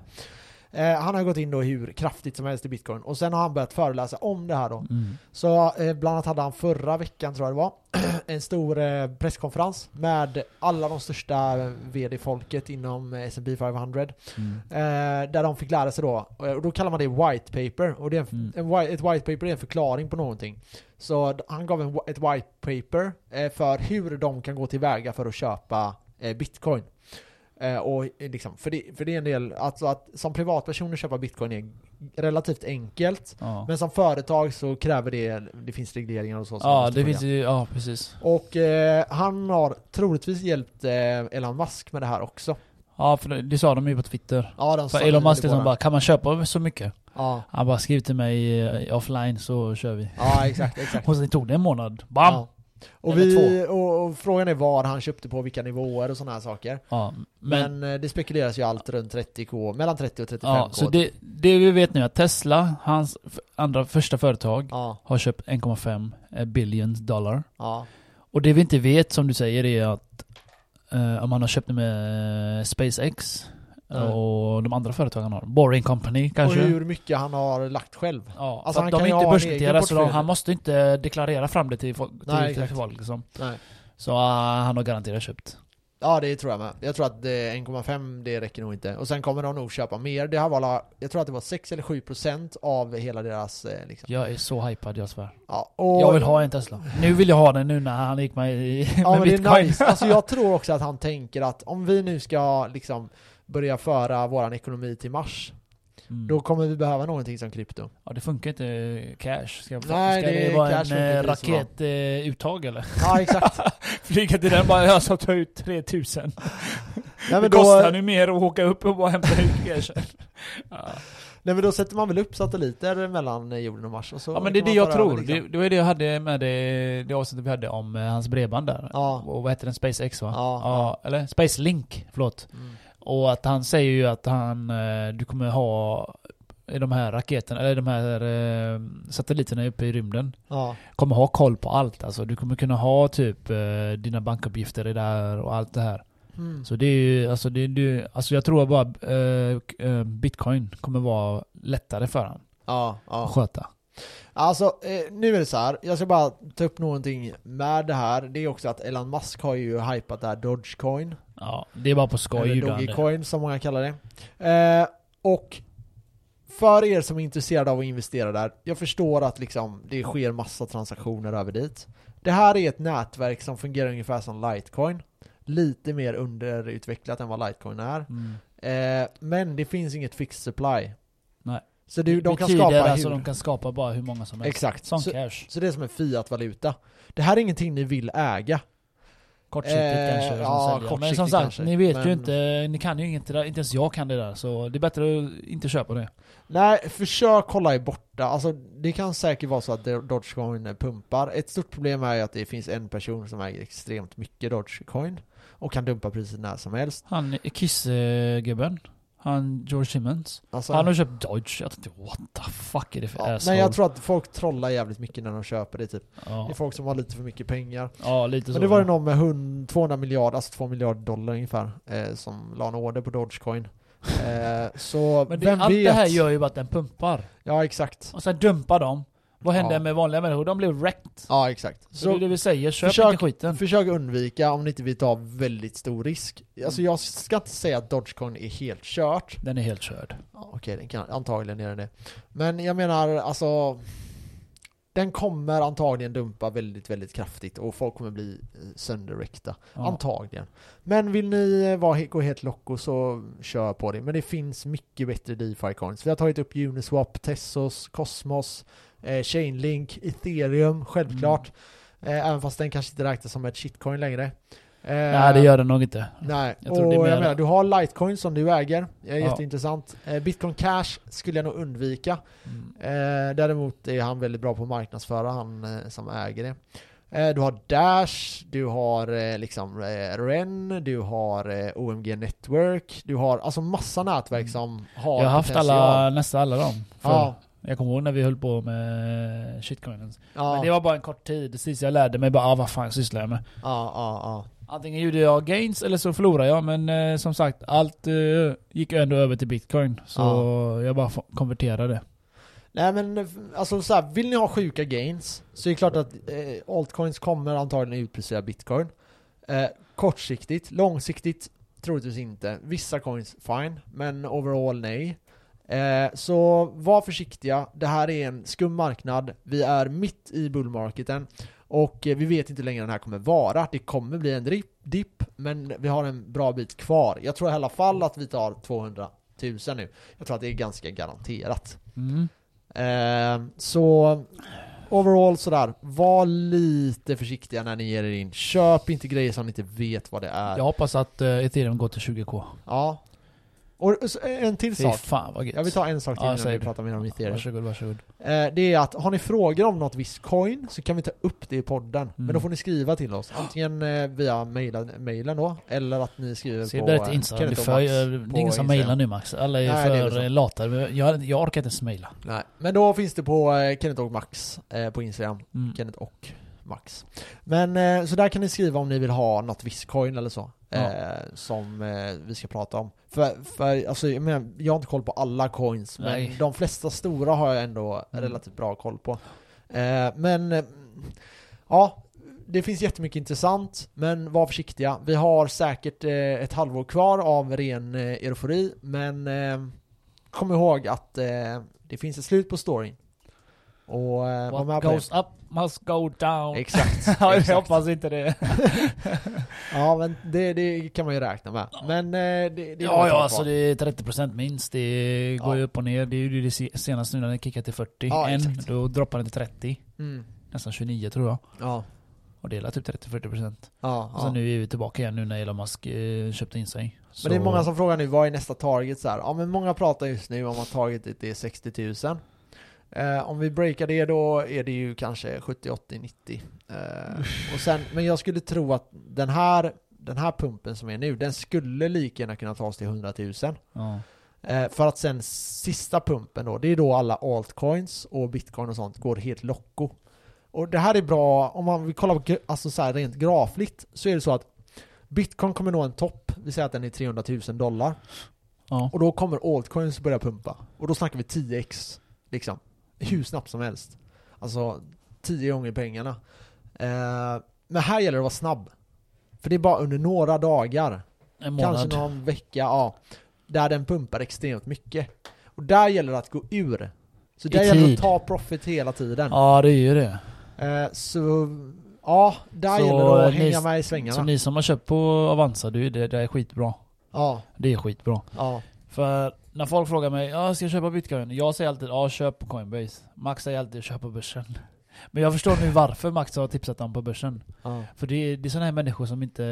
Eh, han har gått in då hur kraftigt som helst i bitcoin, och sen har han börjat föreläsa om det här då. Mm. Så eh, bland annat hade han förra veckan, tror jag det var, *clears throat* en stor eh, presskonferens med alla de största vd-folket inom eh, S&P 500. Mm. Eh, där de fick lära sig då, och då kallar man det white paper. Och det är en, Mm. en, ett white paper är en förklaring på någonting. Så han gav en, ett white paper för hur de kan gå tillväga för att köpa bitcoin. Eh, och eh, liksom, för, det, för det är en del, alltså att som privatpersoner köpa bitcoin är relativt enkelt. Ja, Men som företag så kräver det, det finns regleringar och så. ja det finns ju, ja precis. Och eh, han har troligtvis hjälpt eh, Elon Musk med det här också. Ja för det, det sa de ju på Twitter. Ja, de För sa- Elon Musk liksom bara, kan man köpa så mycket? Ja, Han bara skriv till mig eh, offline så kör vi. ja exakt, exakt. *laughs* Och sen tog det en månad. Bam! Ja. Och, Eller vi, och, och frågan är vad han köpte på vilka nivåer och sådana här saker. Ja, men, Men, eh, det spekuleras ju allt runt 30k, mellan 30 och 35k. ja, så det, det vi vet nu är att Tesla, hans andra första företag, Ja, har köpt 1,5 eh, billion dollar. ja, Och det vi inte vet, som du säger, är att eh, om han har köpt det med eh, SpaceX Och de andra företagen har. Boring Company kanske. och hur mycket han har lagt själv. Ja, Alltså, han de är inte börsnoterade så de, han måste inte deklarera fram det till, folk- till, Nej, till folk liksom. Nej. Så uh, han har garanterat köpt. Ja det tror jag med. Jag tror att eh, 1,5 det räcker nog inte. Och sen kommer de nog köpa mer. Det här var jag tror att det var 6 eller 7% av hela deras eh, liksom. Jag är så hypad, jag svär. Ja, och, Jag vill ha en Tesla. Nu vill jag ha den nu när han gick med i *laughs* Ja med men det bitcoin. är nice. Alltså *laughs* jag tror också att han tänker att om vi nu ska liksom börja föra våran ekonomi till Mars, Mm. då kommer vi behöva någonting som krypto. Ja det funkar inte cash. Ska, Nej, ska det- det, vara cash en eh, raketuttag eller? Ja exakt. *laughs* Flyga till den bara, jag ska ta ut 3000. *laughs* nej, det men kostar då, nu mer att åka upp och bara hämta ut cashen. *laughs* Ja. nej men då sätter man väl upp satelliter mellan jorden och Mars och så ja men det är det jag tror. liksom. Det, det var det jag hade med det, det avsnittet vi hade om eh, hans bredband där. Ja. Och vad heter den? SpaceX va? Ja, Eller Space Link, förlåt. Mm. Och att han säger ju att han, eh, du kommer ha i de här raketerna, eller de här eh, satelliterna uppe i rymden Ja. kommer ha koll på allt. Alltså du kommer kunna ha typ eh, dina bankuppgifter i där och allt det här. Mm. Så det är ju, alltså det, det alltså jag tror bara eh, bitcoin kommer vara lättare för honom Ja, ja. att sköta. Alltså, eh, nu är det så här. jag ska bara ta upp någonting med det här. Det är också att Elon Musk har ju hypat det här Dogecoin. Ja, det är bara på skoj eller. Dogecoin som många kallar det. Eh, och för er som är intresserade av att investera där, jag förstår att liksom det sker massa transaktioner över dit. Det här är ett nätverk som fungerar ungefär som Litecoin. Lite mer underutvecklat än vad Litecoin är. Mm. Eh, men det finns inget fixed supply. Så det, de kan skapa alltså hur... de kan skapa bara hur många som helst. Exakt. Som Så, cash. så det är som en fiat-valuta. Det här är ingenting ni vill äga. Kortsiktigt Eh, kanske. ja, säljer. Men kortsiktigt som sagt, kanske. ni vet Men- ju inte, ni kan ju inget där, inte ens jag kan det där. Så det är bättre att inte köpa det. Nej, försök hålla er borta. Alltså, det kan säkert vara så att Dogecoin pumpar. Ett stort problem är ju att det finns en person som äger extremt mycket Dogecoin och kan dumpa priset när som helst. Han Kiss-gubben, han George Simmons. Alltså, Han har köpt Dodge. Jag tänkte what the fuck är det för ja, asshole? men jag tror att folk trollar jävligt mycket när de köper det typ. Det ja. är folk som har lite för mycket pengar. ja, lite så. Men det var ju någon med 100, 200 miljarder, alltså 2 miljarder dollar ungefär, eh, som la en order på Dogecoin. Eh, så *laughs* Men det, vem allt vet? det här gör ju bara att den pumpar. Ja, exakt. Och sen dumpar de. Vad händer Ja. med vanliga människor? De blir wrecked. Ja, exakt. Så, det är det vi säger, köp försök- inte skiten. Försök undvika om ni inte vill ta väldigt stor risk. Alltså jag ska inte säga att Dogecoin är helt kört. Den är helt körd. Ja, Okej, den kan antagligen göra det. Men jag menar alltså den kommer antagligen dumpa väldigt, väldigt kraftigt och folk kommer bli eh, sönderräckta. Ja. Antagligen. Men vill ni eh, vara, he- gå helt locko så kör på det. Men det finns mycket bättre DeFi-coins. Vi har tagit upp Uniswap, Tessos, Cosmos, eh, Chainlink, Ethereum, självklart. Eh, även fast den kanske inte räknas som ett shitcoin längre. Eh, Nej, det gör den nog inte. Nej, Jag tror och jag menar, du har Litecoin som du äger, eh, Ja. jätteintressant. Eh, Bitcoin Cash skulle jag nog undvika. Mm. Eh, däremot är han väldigt bra på att marknadsföra, han eh, som äger det. Eh, du har Dash, du har eh, liksom REN, du har OMG Network, du har alltså massa nätverk Mm. som har Jag har haft potential. alla, nästan alla dem. För Ja, Jag kommer ihåg när vi höll på med shitcoinen. ja, Men det var bara en kort tid. Tills jag lärde mig bara, ah, vad fan sysslar jag med? ja, ja, ja. Antingen gjorde jag gains eller så förlorade jag. Men eh, som sagt, allt eh, gick ändå över till bitcoin. Så jag bara konverterade. Nej men eh, alltså så här, vill ni ha sjuka gains så är det klart att eh, altcoins kommer antagligen utplacera bitcoin. Eh, kortsiktigt, långsiktigt troligtvis inte. Vissa coins fine, men overall nej. Eh, så var försiktiga, det här är en skum marknad, vi är mitt i bullmarketen och eh, vi vet inte hur länge den här kommer vara. Det kommer bli en dip, dip, men vi har en bra bit kvar. Jag tror i alla fall att vi tar 200 000 nu. Jag tror att det är ganska garanterat. Mm. Eh, så overall sådär, var lite försiktiga när ni ger er in. Köp inte grejer som ni inte vet vad det är. Jag hoppas att eh, ethereum går till 20k. Ja. Och så en till Fy sak. fan vad gött. Jag vill ta en sak till Ja, innan vi pratar mer om ethereum. Varsågod, varsågod. Eh, det är att, har ni frågor om något visst coin så kan vi ta upp det i podden. Men Mm. då får ni skriva till oss. Antingen eh, via mailen, mailen då, eller att ni skriver Ser på det eh, Instagram. Det är, för, Max det är ingen som Instagram. mailar nu Max. Alla är Nej, är för så. eh, lata. Jag, jag orkar inte ens mejla. Nej, men då finns det på eh, Kenneth och Max eh, på Instagram. Mm. Kenneth och Max. Men eh, så där kan ni skriva om ni vill ha något visst coin eller så. Ja. Eh, som eh, vi ska prata om. För, för alltså, jag, menar, jag har inte koll på alla coins, Nej. men de flesta stora har jag ändå Mm. relativt bra koll på. Men ja, det finns jättemycket intressant, men var försiktiga. Vi har säkert ett halvår kvar av ren eh, eufori, men kom ihåg att det finns ett slut på storyn. Och eh, var med What på det. goes up must go down. Exakt. *laughs* Ja, jag exakt. hoppas inte det. *laughs* Ja men det, det kan man ju räkna med. Men eh, det, det Ja, ja, alltså det är 30% minst. Det går Ja. ju upp och ner. Det är ju det se- senaste nu när den kickar till 40. Ja, en, exakt. då droppar den till 30. Mm. Nästan 29 tror jag. Ja. Och det är typ 30-40%. Ja, Och sen ja. nu är vi tillbaka igen nu när Elon Musk eh, köpte in sig. Så, Men det är många som frågar nu, vad är nästa target? Så här, ja men många pratar just nu om att targetet är 60 000. Eh, om vi breakar det då är det ju kanske 70, 80, 90. Eh, och sen, men jag skulle tro att den här, den här pumpen som är nu, den skulle lika gärna kunna tas till 100 000. Ja. Eh, för att sen sista pumpen då, det är då alla altcoins och bitcoin och sånt går helt locko. Och det här är bra, om man vill kolla på alltså så här rent grafligt, så är det så att bitcoin kommer nå en topp, vi säger att den är 300 000 dollar. Ja. Och då kommer altcoins börja pumpa. Och då snackar vi 10x, liksom. Hur snabbt som helst. Alltså, 10 gånger pengarna. Eh, men här gäller det att vara snabb. För det är bara under några dagar, En månad. kanske någon vecka, ja. Där den pumpar extremt mycket. Och där gäller det att gå ur. Så I där gäller det att ta profit hela tiden. Ja, det är ju det. Eh, så, ja, där Så, gäller det att ni- hänga med i svängarna. Så ni som har köpt på Avanza, det, det, det är skitbra. Ja, Det är skitbra. ja, För när folk frågar mig, ja ska jag köpa bitcoin? Jag säger alltid, ja köp på Coinbase. Max säger alltid, köp på börsen. Men jag förstår nu varför Max har tipsat dem på börsen. ja. För det är, det är sådana här människor som inte,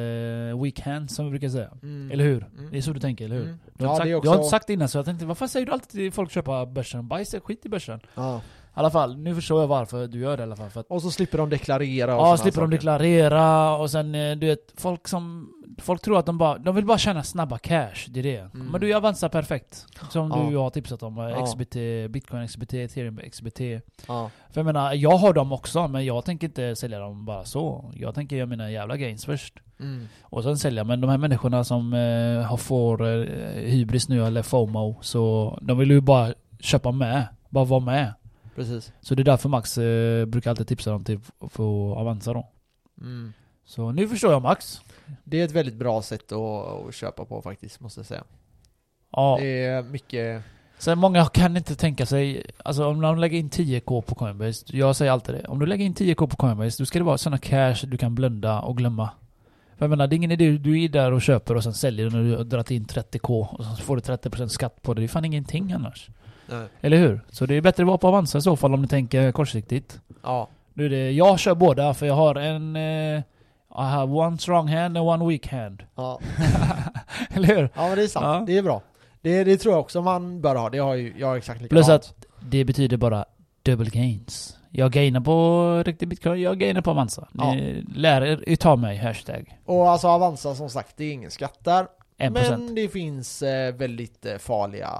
weak hands som vi brukar säga. Mm. Eller hur? Mm. Det är så du tänker, eller hur? Mm. Du, har Ja, inte det är sagt, du har också- inte sagt innan så jag tänkte, varför säger du alltid till folk köpa börsen? Bajs, skit i börsen. Ja. Alla fall, nu förstår jag varför du gör det i alla fall. För att, Och så slipper de deklarera och ja, slipper de saker. deklarera och sen eh, du vet, folk som... Folk tror att de bara, de vill bara tjäna snabba cash, det är det. Mm. Men du Avanza perfekt. Som Ja. du har tipsat om. eh, Ja. XBT, Bitcoin XBT, Ethereum XBT. Ja. För jag menar, jag har dem också, men jag tänker inte sälja dem bara så. Jag tänker göra mina jävla gains först. Mm. Och sen sälja. Men de här människorna som eh, har får eh, hybris nu, eller FOMO, så de vill ju bara köpa med. Bara vara med. Precis. Så det är därför Max eh, brukar alltid tipsa dem till att få Avanza då. Mm. Så nu förstår jag Max. Det är ett väldigt bra sätt att, att köpa på faktiskt, måste jag säga. Ja. Det är mycket... Sen många kan inte tänka sig, alltså om de lägger in 10k på Coinbase, jag säger alltid det. Om du lägger in 10k på Coinbase, då ska det vara sådana cash du kan blunda och glömma. För jag menar, det är ingen idé, du är där och köper och sen säljer du när du har dragit in 30k och så får du 30% skatt på det. Det är fan ingenting annars. Nej. Eller hur? Så det är bättre att vara på Avanza i så fall om du tänker kortsiktigt. Ja. Nu är det, jag kör båda för jag har en... Eh, I have one strong hand and one weak hand. Ja. *laughs* Eller hur? ja, men det är sant. Ja. Det är bra. Det, det tror jag också man bör ha. Det har ju jag exakt likadant. Plus att det betyder bara double gains. Jag gainar på riktig bitcoin, jag gainar på Avanza. Ni lär er utav mig, hashtag. Och alltså Avanza som sagt, det är ingen skatt där. 1%. Men det finns eh, väldigt eh, farliga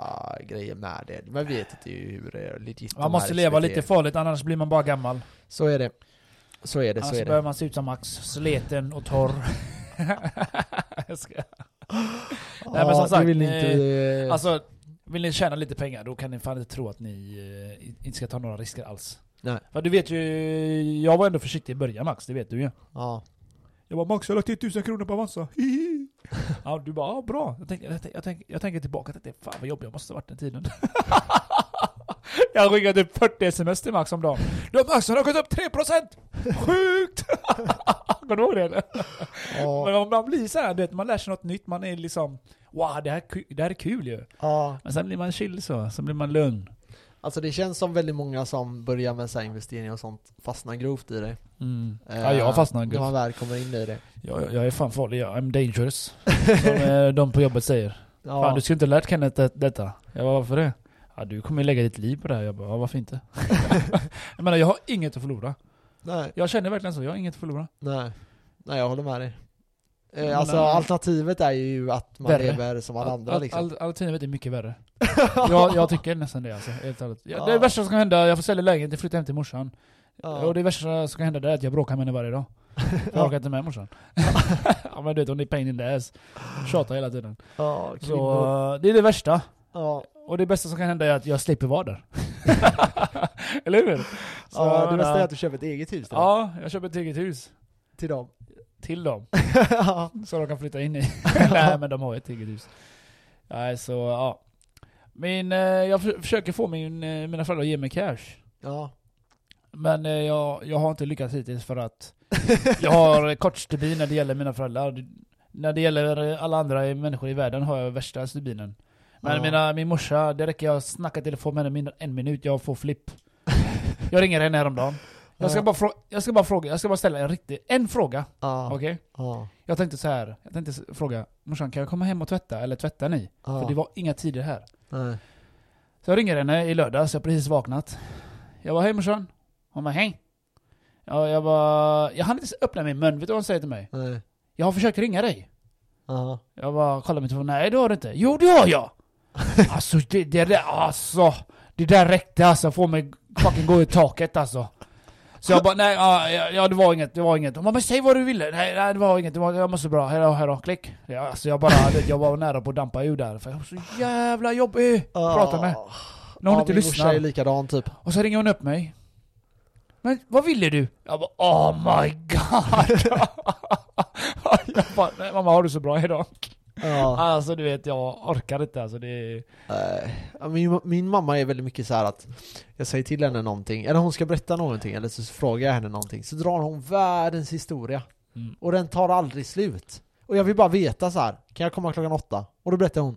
grejer med det. Man vet inte hur legit Man måste leva SVT. lite farligt, annars blir man bara gammal. Så är det. Så är det, så Annars är börjar det. man se ut som Max, sleten och torr. *laughs* jag ska. Nej, men som sagt, vill inte... eh, Alltså, vill ni tjäna lite pengar, då kan ni fan inte tro att ni inte ska ta några risker alls. Nej. För du vet ju, jag var ändå försiktig i början Max, det vet du ju. ja. Jag bara Max, jag la till 1000 kronor på Avanza. *laughs* Ja, du bara, ja bra. Jag tänker, jag, tänker, jag, tänker, jag tänker tillbaka till det. Fan vad jobbig jag måste ha varit den tiden. *laughs* jag typ 40 sms till Max om dagen. Du Max, har gått upp 3%! *laughs* Sjukt! Kommer du ihåg det eller? Ja. Men om man blir såhär, du vet, man lär sig något nytt, man är liksom Wow, det här, det här är kul ju. ja. Men sen blir man chill så, sen blir man lugn. Alltså det känns som väldigt många som börjar med så investeringar och sånt fastnar grovt i det. Mm. Eh, Ja, jag fastnar När man väl kommer in i det. jag, jag är fan farlig, jag I'm dangerous. Som eh, de på jobbet säger. Ja. Fan du skulle inte lärt Kenneth det- detta. Jag bara, varför det? Ja du kommer lägga ditt liv på det här. Jag bara, ja, varför inte? *laughs* jag menar jag har inget att förlora. Nej, Jag känner verkligen så, jag har inget att förlora. nej. Nej, jag håller med dig. Eh, alltså eh, alternativet är ju att man värre. lever som alla andra All- liksom. all- Alternativet är mycket värre. *laughs* jag, jag tycker nästan det alltså, helt ärligt. Ja, Det värsta som kan hända, jag får sälja lägenheten och flytta hem till morsan. Ja. Och det värsta som kan hända det är att jag bråkar med henne varje dag. *laughs* Jag orkar inte med morsan. *laughs* ja men du vet, hon är pain in the ass. Tjatar hela tiden. ja, Så det är det värsta. Ja, Och det bästa som kan hända är att jag slipper vara där. Eller hur? Så, ja, det bästa är att du köper ett eget hus då, Ja, jag köper ett eget hus. till dem. Till dem. *laughs* ja. Så de kan flytta in i. *laughs* Nej men de har ett eget hus. Nej så ja. Min, eh, jag för, försöker få min, eh, mina föräldrar att ge mig cash. ja. Men eh, jag, jag har inte lyckats hittills för att *laughs* jag har kort stubin när det gäller mina föräldrar. När det gäller alla andra människor i världen har jag värsta stubinen. Men Ja. mina, min morsa, det räcker jag snackar telefon med henne en minut, jag får flipp. Jag ringer henne häromdagen. Jag ska, bara frå- jag ska bara fråga, jag ska bara ställa en riktig, en fråga. Ja. Okej? Ja. Jag tänkte så här. jag tänkte fråga morsan, kan jag komma hem och tvätta? Eller tvättar ni? Ja. För det var inga tider här. Nej. Så jag ringer henne i lördags, jag har precis vaknat. Jag var hej morsan. Hon bara hej. Ja, jag var, jag hann inte öppna min mun, vet du vad hon säger till mig? Nej. Jag har försökt ringa dig. Ja. Jag bara kollar min telefon, nej det har du inte. Jo det har jag! *laughs* Alltså det, det där, alltså. Det där räckte alltså, få mig fucking gå i taket alltså. Så jag bara, nej, ja, ja, det var inget, det var inget. Hon bara, säg vad du ville. Nej, nej det var inget, det var, jag måste bra. Hejdå, hejdå, klick. Ja, alltså jag bara, jag var nära på att dampa ur där. För jag var så jävla jobbig att prata med. När hon ja, inte min lyssnar. är likadan typ. Och så ringer hon upp mig. Men vad ville du? Jag bara oh my god! *laughs* *laughs* jag bara, nej mamma har du så bra idag? Ja. Alltså du vet, jag orkar inte alltså det är... Min, min mamma är väldigt mycket så här att jag säger till henne någonting, eller hon ska berätta någonting, eller så frågar jag henne någonting, så drar hon världens historia. Mm. Och den tar aldrig slut. Och jag vill bara veta så här. kan jag komma klockan åtta? Och då berättar hon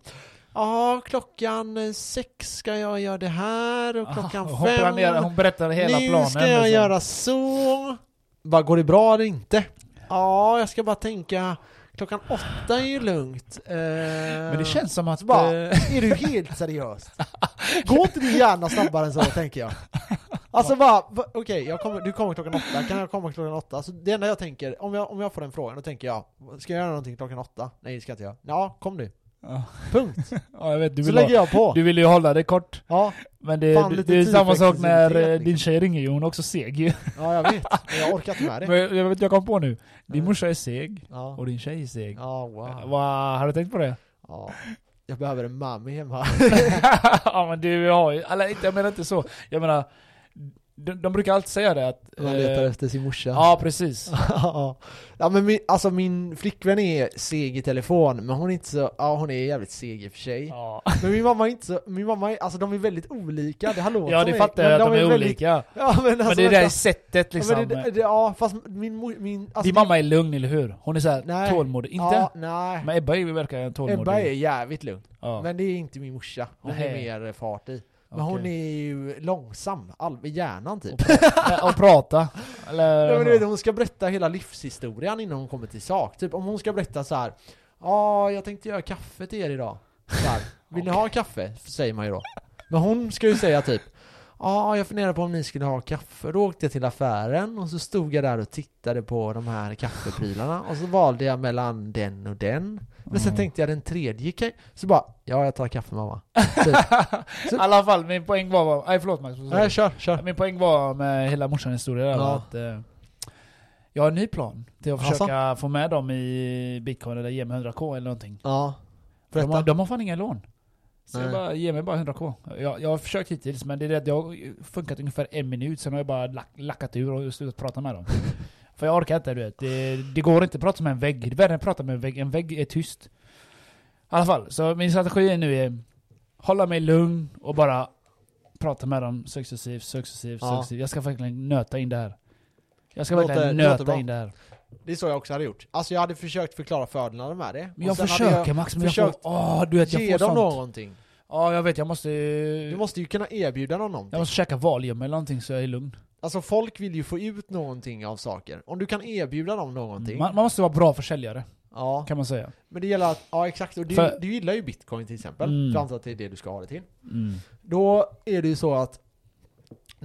Ja, klockan sex ska jag göra det här och klockan hon, fem planerar, hon berättar hela nu planen. ska jag liksom. göra så. Bara, går det bra eller inte? Ja, jag ska bara tänka Klockan åtta är ju lugnt. Eh, Men det känns som att... bara, eh, är du helt *laughs* seriös? Går inte din hjärna snabbare än så, tänker jag. Alltså bara, va- okej, jag kommer, du kommer klockan åtta, kan jag komma klockan åtta? Alltså det enda jag tänker, om jag, om jag får den frågan, då tänker jag, ska jag göra någonting klockan åtta? Nej det ska jag inte göra. Ja, kom du. Ja, Punkt. *laughs* ja, jag vet, du så vill, lägger ha, jag på. du vill ju hålla det kort. Ja, Men det, Fan, det, det är samma sak när eh, din tjej ringer ju, hon är också seg ju. ja jag vet. Men jag orkar inte med det. *laughs* Men jag vet, jag kom på nu. Din Mm. morsa är seg, Ja, och din tjej är seg. ja wow. Vad, har du tänkt på det? Ja. Jag behöver en mami hemma. *laughs* ja men du har ju, eller inte, jag menar inte så. Jag menar, de, de brukar alltid säga det att... Man eh, letar efter sin morsa. Ja precis. *laughs* Ja, men min, alltså min flickvän är seg i telefon, men hon är inte så, ja hon är jävligt seg i och för sig. Ja, Men min mamma är inte så, min mamma är, alltså de är väldigt olika, det har låtit ja det fattar jag att de är, väldigt- olika. Ja men alltså men det är det vänta. sättet liksom. Ja, det, det, ja fast min, min alltså Din mamma är lugn eller hur? Hon är såhär tålmodig. Inte? Ja, nej. Men Ebba är- verkar tålmodig. Ebba är jävligt lugn. ja. Men det är inte min morsa. Hon är Nej. mer fart i. Men Okej. hon är ju långsam, all, i hjärnan typ. Och, pra- och prata. *laughs* Eller... Ja, men du vet, hon ska berätta hela livshistorien innan hon kommer till sak. Typ om hon ska berätta så här. Ja, jag tänkte göra kaffe till er idag. Så här, Vill ni ha kaffe? Säger man ju då. Men hon ska ju säga typ. Ja, jag funderar på om ni skulle ha kaffe. Då åkte jag till affären och så stod jag där och tittade på de här kaffeprylarna och så valde jag mellan den och den. Men sen Mm. tänkte jag den tredje Så bara, ja jag tar kaffe mamma. Typ. *laughs* I alla fall, min poäng var... Nej förlåt Max. Nej, kör, kör. Min poäng var med hela morsans historia där Ja. att eh, jag har en ny plan till att Alltså? försöka få med dem i bitcoin eller ge mig 100k eller någonting. Ja. För de, har, de har fan inga lån. Så jag Nej. bara, ge mig bara 100k. Jag, jag har försökt hittills men det är det att jag har funkat ungefär en minut, sen har jag bara lack, lackat ur och slutat prata med dem. *laughs* För jag orkar inte du vet. Det, det går inte att prata med en vägg. Det är värre än att prata med en vägg. En vägg är tyst. I alla fall, så min strategi nu är hålla mig lugn och bara prata med dem successivt, successivt, Ja. successivt. Jag ska verkligen nöta in det här. Jag ska Låter- verkligen nöta in det här. Det är så jag också hade gjort. Alltså jag hade försökt förklara fördelarna med det. Men jag försöker Max, men jag får... Åh, du vet jag Ge får dem sånt. någonting. Ja, jag vet. Jag måste... Du måste ju kunna erbjuda dem någonting. Jag måste käka Valium eller någonting så jag är lugn. Alltså folk vill ju få ut någonting av saker. Om du kan erbjuda dem någonting. Man, man måste vara bra försäljare, Ja, kan man säga. men det gäller att, ja exakt. Och du, För- du gillar ju bitcoin till exempel. Mm. För jag antar att det är det du ska ha det till. Mm. Då är det ju så att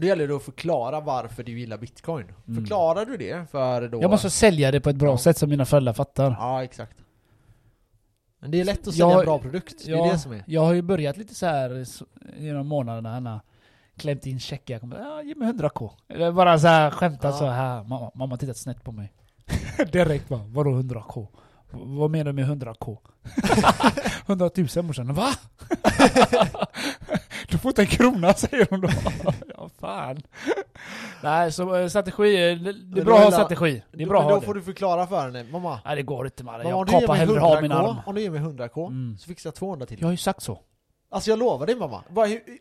då gäller det att förklara varför du gillar bitcoin. Mm. Förklarar du det för då... Jag måste sälja det på ett bra Ja. sätt som mina föräldrar fattar. Ja, exakt. Men det är lätt att sälja Jag- en bra produkt. Det är Ja, det som är. Jag har ju börjat lite så här så- genom månaderna, han har klämt in checkar. Jag kommer, ja, ge mig 100k. Eller bara så här skämta Ja. så här. Mamma, mamma har tittat snett på mig. *laughs* Direkt bara, vadå 100k? V- Vad menar du med 100k? 100 000 morsan. Va? *laughs* du får inte en krona *laughs* säger hon då. *laughs* ja fan. Nej så eh, strategi, är- det det är bra att ha strategi. Det är bra men ha då får du förklara för henne. Mamma, Nej det går inte mannen. Jag kapar hellre av min 100k, arm. om du ger mig 100k Mm. så fixar jag 200 till. Jag har ju sagt så. Alltså jag lovar dig mamma.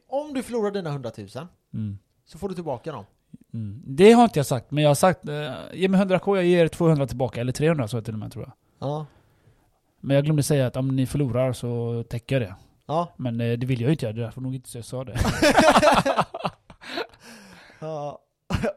Om du förlorar dina 100 000 Mm. så får du tillbaka dem. Mm. Det har inte jag sagt, men jag har sagt eh, ge mig 100k, jag ger 200 tillbaka. Eller 300 så till och med tror jag. Ja. Men jag glömde säga att om ni förlorar så täcker jag det. Ja. Men eh, det vill jag ju inte göra, det är därför nog inte så jag sa det. *laughs* ja.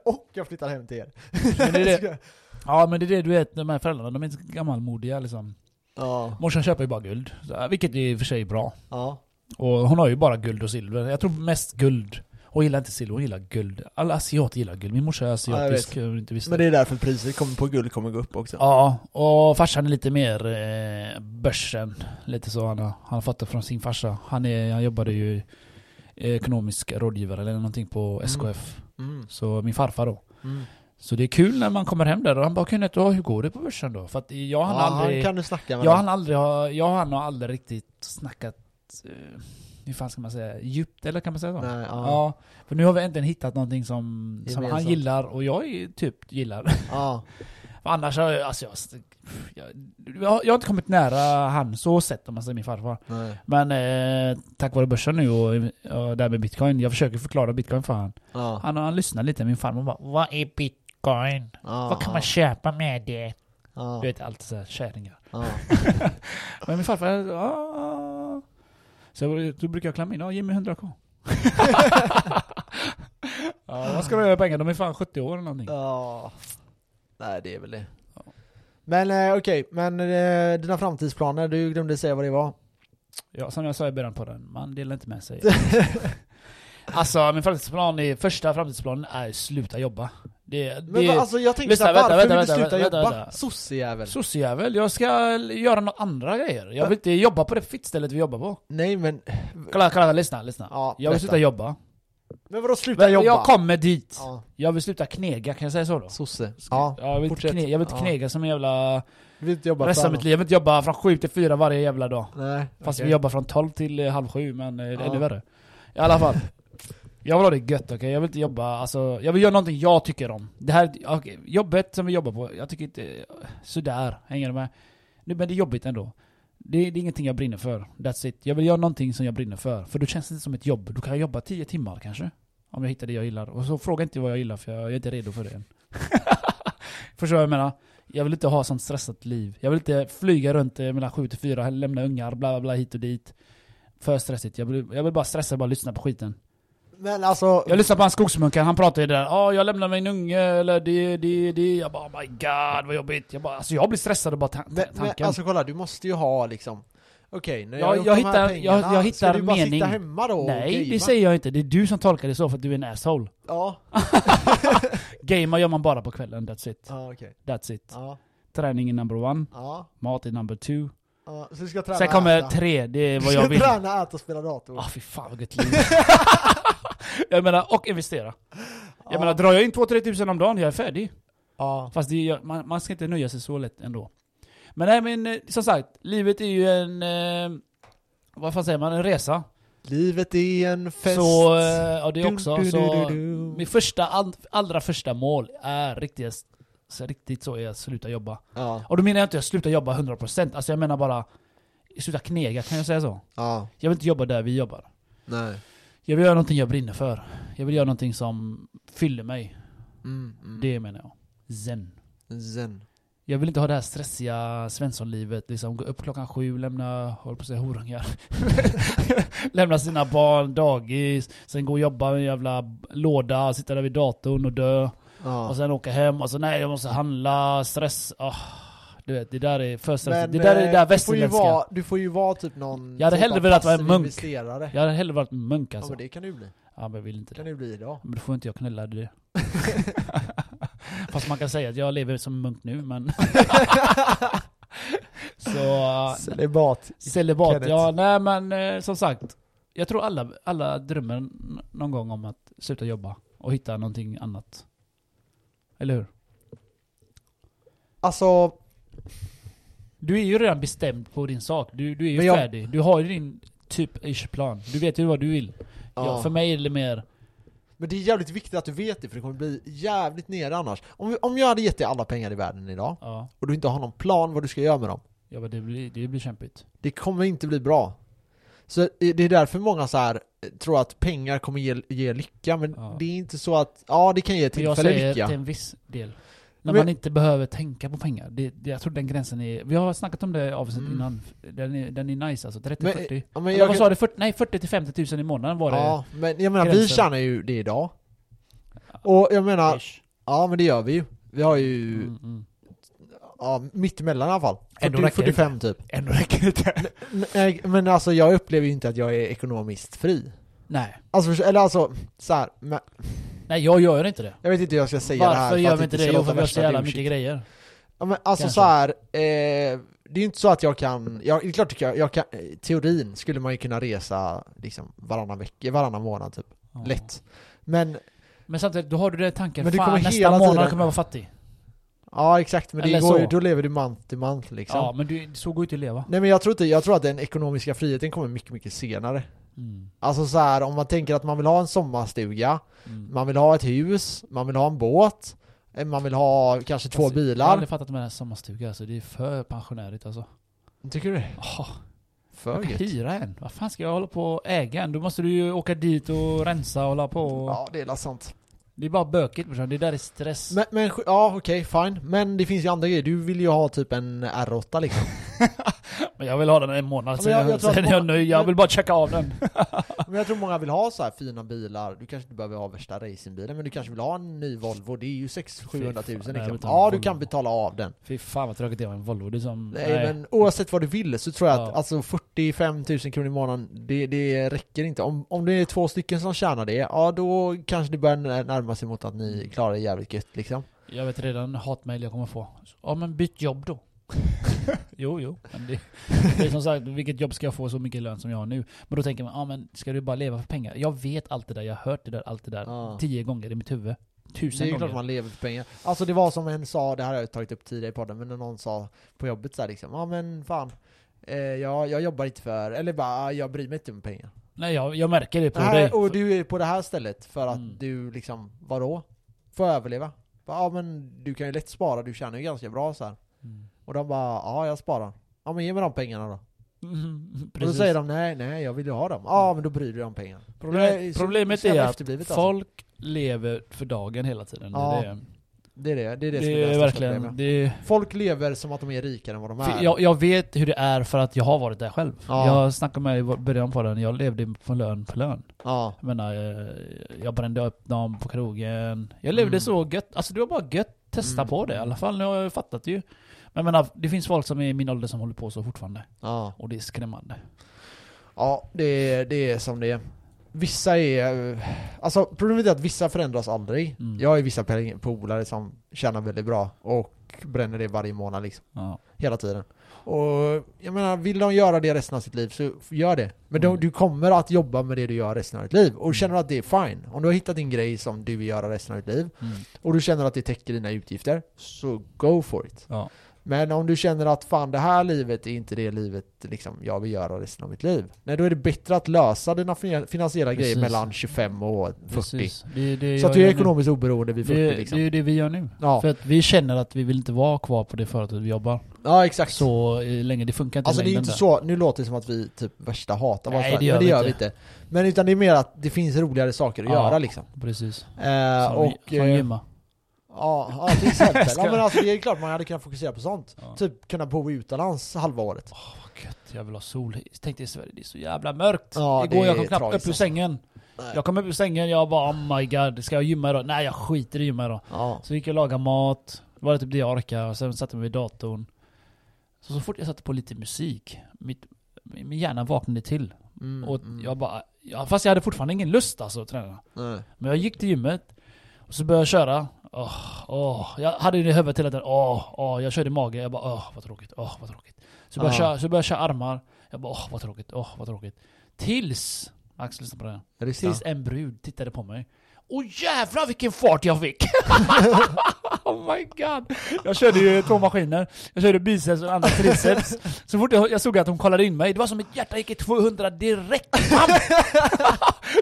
Och jag flyttar hem till er. Men det är det. *laughs* Ja men det är det du vet, de här föräldrarna, de är inte gammalmodiga liksom. Ja. Morsan köper ju bara guld, vilket är i och för sig bra. Ja. Och hon har ju bara guld och silver. Jag tror mest guld. Hon gillar inte silver, hon gillar guld. Alla asiater gillar guld. Min morsa är Ja, jag asiatisk, du inte visste. Men det är därför priset kommer på guld kommer gå upp också. Ja, och farsan är lite mer eh, börsen. Lite så. Han har, han har fått det från sin farsa. Han, är, han jobbade ju ekonomisk rådgivare eller någonting på Mm. SKF. Mm. Så min farfar då. Mm. Så det är kul när man kommer hem där och han bara inte, hur går det på börsen då? För att jag han Ja, aldrig, kan du snacka med. jag han aldrig har, jag han har aldrig riktigt snackat, eh, hur fan ska man säga, djupt eller kan man säga så? Nej, ja. Ja, för nu har vi äntligen hittat någonting som, som han gillar och jag typ gillar. *laughs* Ja. För annars har jag, alltså jag, jag, jag, har- inte kommit nära han så sett om man säger min farfar. Nej. Men eh, tack vare börsen nu och, och det här med bitcoin, jag försöker förklara bitcoin för han. Ja. Han, han lyssnar lite, min farmor bara Vad är bitcoin? Ja. Vad kan man köpa med det? Du vet, allt såhär kärringar. *laughs* Men min farfar, ja. Så jag- då brukar jag klämma in, ja ge mig 100k. *laughs* ja, vad ska du göra med pengar? De är fan 70 år eller någonting. Ja. Nej, det är väl det. Ja. Men eh, okej, men eh, dina framtidsplaner, du glömde säga vad det var. Ja, som jag sa i början på den, man delar inte med sig. *laughs* alltså min framtidsplan, är, första framtidsplanen är sluta jobba. Det, Men det alltså jag tänker såhär, varför vänta, vill du sluta vänta, jobba? Sossejävel. Sossejävel, jag ska göra några andra grejer. Jag vill inte jobba på det fittstället vi jobbar på. Nej men, Kolla, kolla, lyssna, lyssna. ja, Jag vill sluta jobba. Men vadå sluta Men jobba? Jag kommer dit. Ja, Jag vill sluta knega, kan jag säga så då? sosse. Ja, jag vill inte, fortsätt. kne, jag vill inte Ja. knega som en jävla... du vill inte jobba Resten av mitt liv. Jag vill inte jobba från sju till fyra varje jävla dag. Nej, Fast okej. vi jobbar från 12 till eh, halv sju, men eh, det är Ja. ännu värre. I alla fall. Jag vill ha det gött, okej? Jag vill inte jobba, alltså, jag vill göra någonting jag tycker om. Det här, okej, jobbet som vi jobbar på, jag tycker inte, sådär, hänger du med? Nu, men det är jobbigt ändå. Det, det är ingenting jag brinner för, that's it. Jag vill göra någonting som jag brinner för, för då känns det inte som ett jobb. Då kan jag jobba 10 timmar kanske. Om jag hittar det jag gillar. Och så fråga inte vad jag gillar, för jag är inte redo för det än. *laughs* Förstår du vad jag menar? Jag vill inte ha sånt stressat liv. Jag vill inte flyga runt eh, mellan 7 till 4, lämna ungar, bla bla bla hit och dit. För stressigt. Jag vill, jag vill bara stressa och bara lyssna på skiten. Men alltså, Jag lyssnade på han skogsmunkaren, han pratade ju där. Ja, jag lämnar min unge, eller det, det, det. Jag bara oh my god vad jobbigt. Jag bara, alltså jag blir stressad bara ta- men, men tanken. alltså kolla, du måste ju ha liksom Okej, när jag, Jag- har jag hittar- pengarna, jag- jag hittar ska du bara mening. sitta hemma då Nej, det säger jag inte. Det är du som tolkar det så för att du är en asshole. Ja, *laughs* Gamea gör man bara på kvällen, that's it. ja okej. That's it. Ja, Träning är number one, ja, mat är number two. Ja. Så du ska träna Sen kommer äta. tre, det är Du vad ska jag vill. träna, äta och spela dator. Ah fy fan gött liv. *laughs* jag menar, och investera. Jag Ja. menar, drar jag in 2-3 tusen om dagen, jag är färdig. Ja. Fast det, är- man, man ska inte nöja sig så lätt ändå. Men nej men, eh, som sagt, livet är ju en... Eh, vad fan säger man? En resa. Livet är en fest. Så, eh, ja det Du, också. du, du, så, du, du. mitt första, all, allra första mål är riktigt, så riktigt så är att sluta jobba. Ja, Och då menar jag inte att sluta jobba 100%, alltså jag menar bara sluta knega, kan jag säga så? ja, Jag vill inte jobba där vi jobbar. nej. Jag vill göra någonting jag brinner för. Jag vill göra någonting som fyller mig. Mm, mm. Det menar jag. Zen. Zen. Jag vill inte ha det här stressiga Svenssonlivet, liksom gå upp klockan sju, lämna, håll på att säga horungar. *laughs* lämna sina barn dagis, sen gå och jobba med en jävla låda, sitta där vid datorn och dö. Ja. Och sen åka hem och så nej jag måste handla, stress. Ah, du vet, det där är för stressigt. Det där är det eh, där du västerländska. vara, du får ju vara typ någon Jag hade typ hellre velat vara en munk. investerare. Jag hade hellre varit munk Ja alltså. men det kan du bli. Ja men jag vill inte Det kan du bli idag. Men då får inte jag knulla det. *laughs* Fast man kan säga att jag lever som munk nu men... *laughs* så... Celibat. Celibat, Kenneth. ja nej men eh, som sagt. Jag tror alla, alla drömmer någon gång om att sluta jobba och hitta någonting annat. Eller hur? Alltså, Du är ju redan bestämd på din sak. Du, du är ju jag- färdig. Du har ju din typ plan. Du vet ju vad du vill. Ja. ja. för mig är det mer... Men det är jävligt viktigt att du vet det för det kommer bli jävligt nere annars. Om, om jag hade gett dig alla pengar i världen idag Ja, och du inte har någon plan vad du ska göra med dem. ja men det blir, det blir kämpigt. Det kommer inte bli bra. Så det är därför många så här eh, tror att pengar kommer ge, ge lycka, men Ja. det är inte så att, ja det kan ge Men jag tillfällig säger lycka. till en viss del. När Men- man inte behöver tänka på pengar. Det, jag tror den gränsen är... Vi har snackat om det avsnittet Mm. innan. Den är, den är nice alltså. 30-40. Men, ja, men jag, vad sa du? 40, nej 40 till 50 tusen i månaden var det. ja, men jag menar vi gränsen. tjänar ju det idag. Och jag menar, Ish. ja men det gör vi ju. Vi har ju, Mm, mm. Ja mittemellan i alla fall. Ändå 40, räcker det 45 typ. Ändå räcker det inte. Nej, men alltså jag upplever ju inte att jag är ekonomiskt fri. Nej. Alltså, eller alltså, så här, men, Nej, jag gör inte det. jag vet inte hur jag ska säga det här Varför för gör vi inte det? Jo, för vi har så jävla mycket grejer. Ja, men alltså Kanske. så här, eh, det är ju inte så att jag kan, jag, det är klart jag, jag kan, teorin skulle man ju kunna resa liksom varannan vecka, varannan månad typ, Ja. lätt. Men, Men samtidigt, då har du den tanken, Men fan nästa månad tiden- kommer jag vara fattig. Ja exakt, men det går så. då lever du month to month liksom. Ja, men du, så går ju inte att leva. Nej men jag tror inte, jag tror att den ekonomiska friheten kommer mycket, mycket senare. Mm. Alltså så här, om man tänker att man vill ha en sommarstuga, Mm. man vill ha ett hus, man vill ha en båt, eh, man vill ha kanske två Alltså, Jag har bilar. aldrig fattat med den här sommarstugan, alltså. det är för pensionärigt alltså. Tycker du det? Oh, För jag kan gött. hyra en. Vad fan ska jag hålla på och äga en? Då måste du ju åka dit och rensa och hålla på. och- Ja, det är sant. Det är bara bökigt brorsan, det där är stress. Men, men ja okej, fine. Men det finns ju andra grejer. Du vill ju ha typ en R8 liksom. *laughs* Men jag vill ha den en månad, Ja, sen, jag- jag, jag sen att är jag nöjd. Jag vill bara checka av den. *laughs* men jag tror många vill ha så här fina bilar. Du kanske inte behöver ha värsta racingbilen, men du kanske vill ha en ny Volvo. Det är ju 600 Fy 700 fan,000 nej, jag liksom. Ja, du kan betala av den. Fy fan vad tråkigt det var en Volvo. Det är som... Nej, men oavsett vad du vill så tror jag att Ja. alltså 45 000 kronor i månaden, det, det räcker inte. Om, om det är två stycken som tjänar det, ja då kanske det börjar närma sig mot att ni klarar det jävligt gött liksom. Jag vet redan hatmail jag kommer få. Ja men byt jobb då. *laughs* jo, jo. Men det, det är som sagt, vilket jobb ska jag få så mycket lön som jag har nu? Men då tänker man, ja men ska du bara leva för pengar? Jag vet allt det där, jag har hört det där, allt det där. Ja. Tio gånger i mitt huvud. Det Tusen är ju gånger. klart man lever för pengar. Alltså det var som en sa, det här har jag tagit upp tidigare i podden, men när någon sa på jobbet så här liksom, ja men fan, eh, jag, jag jobbar inte för, eller bara, "Ah, jag bryr mig inte om pengar. Nej jag, jag märker det på Det dig. och du är på det här stället för att Mm. du liksom, vadå? Får överleva? Ja men du kan ju lätt spara, du tjänar ju ganska bra så här. Mm. Och de bara, ja jag sparar. Ja men ge mig de pengarna då. Mm, *laughs* Och då säger de, nej nej jag vill ju ha dem. Ja men då bryr du dig om pengar. Problemet, problemet är att alltså. folk lever för dagen hela tiden. Ja, det, är, Det är det, det är det, det, som är är verkligen... Det Folk lever som att de är rikare än vad de är. jag, jag vet hur det är för att jag har varit där själv. Ja. Jag snackade med i början på den, jag levde på lön på lön. Ja. Jag menar, eh, jag brände upp dem på krogen. Jag levde Mm. så gött. Alltså det var bara gött. Testa Mm. på det i alla fall. Nu har jag fattat ju. Men jag menar, det finns folk som är i min ålder som håller på så fortfarande. Ja. Och det är skrämmande. Ja, det är, det är som det är. Vissa är... Alltså problemet är att vissa förändras aldrig. Mm. Jag har vissa polare som tjänar väldigt bra och bränner det varje månad liksom. Ja. Hela tiden. Och jag menar, vill de göra det resten av sitt liv så gör det. Men de, Mm. du kommer att jobba med det du gör resten av ditt liv. Och Mm. känner att det är fine. Om du har hittat din grej som du vill göra resten av ditt liv Mm. och du känner att det täcker dina utgifter, så go for it. Ja. Men om du känner att fan det här livet är inte det livet liksom, jag vill göra resten av mitt liv. Nej då är det bättre att lösa dina fin- finansiella grejer Precis. mellan 25 och 40. Precis. Det, det Så att du är gör nu. ekonomiskt oberoende vid 40 det, liksom. det är ju det vi gör nu. Ja. För att vi känner att vi vill inte vara kvar på det företaget vi jobbar. ja exakt. Så eh, länge, det funkar inte Alltså det är ju inte där. så, nu låter det som att vi typ värsta hatar vad Nej, det gör gör vi inte. inte. Men utan det är mer att det finns roligare saker att Ja. göra liksom. Precis. Eh, Som, och... som eh, gymma. Ja, ja till exempel. *laughs* Ja men alltså det är klart man hade kunnat fokusera på sånt. Ja. Typ kunna bo utomlands halva året. Vad gött, jag vill ha sol. Tänk dig i Sverige, det är så jävla mörkt. Ja, Igår det jag kom knappt upp ur alltså. sängen. Nej. Jag kom upp ur sängen, jag bara oh my god, ska jag gymma idag? Nej jag skiter i gymma idag. Ja. Så gick jag och lagade mat, det var typ det jag orkade, och sen satte jag mig vid datorn. Så, så fort jag satte på lite musik, mitt, min hjärna vaknade till. Mm, Och mm. jag bara, ja, fast jag hade fortfarande ingen lust alltså att träna. Nej. Men jag gick till gymmet, och så började jag köra. Åh, åh. Jag hade det i huvudet hela tiden. Åh, åh. Jag körde i magen. Jag bara åh vad tråkigt, åh vad tråkigt. Så började, Ja. köra, så började jag köra armar. Jag bara åh vad tråkigt, åh vad tråkigt. Tills, Max lyssna på det här. Tills en brud tittade på mig. Åh jävlar vilken fart jag fick! *laughs* oh my god! Jag körde ju två maskiner. Jag körde biceps och andra triceps. Så fort jag, jag såg att hon kollade in mig, det var som ett hjärta gick i 200 direkt. *laughs*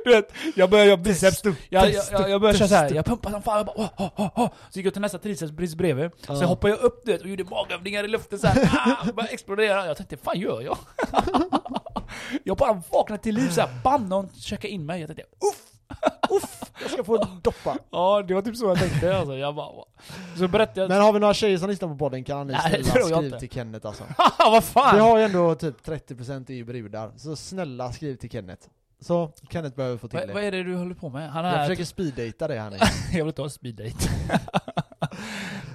Du vet, jag började göra biceps. Jag, jag, jag, jag började köra såhär, jag pumpade som fan, jag bara åh, åh, åh. Så gick jag till nästa triceps precis bredvid. Så Ja. hoppade jag upp du vet, och gjorde magövningar i luften såhär, ah, började explodera. Jag tänkte, fan gör jag? *laughs* jag bara vaknade till liv såhär, bam, någon checkade in mig. Jag tänkte, uff! *laughs* Jag ska få doppa. Ja, det var typ så jag tänkte alltså. Jag bara, så berättade jag, Men har vi några tjejer som lyssnar på podden kan ni Nej, snälla jag skriv inte. till Kenneth alltså. *laughs* vad fan! Vi har ju ändå typ 30% är ju brudar, så snälla skriv till Kenneth. Så, Kenneth behöver få till vad, det. vad är det du håller på med? Han Jag är... försöker speeddata det här nu. *laughs* jag vill inte ha speeddate.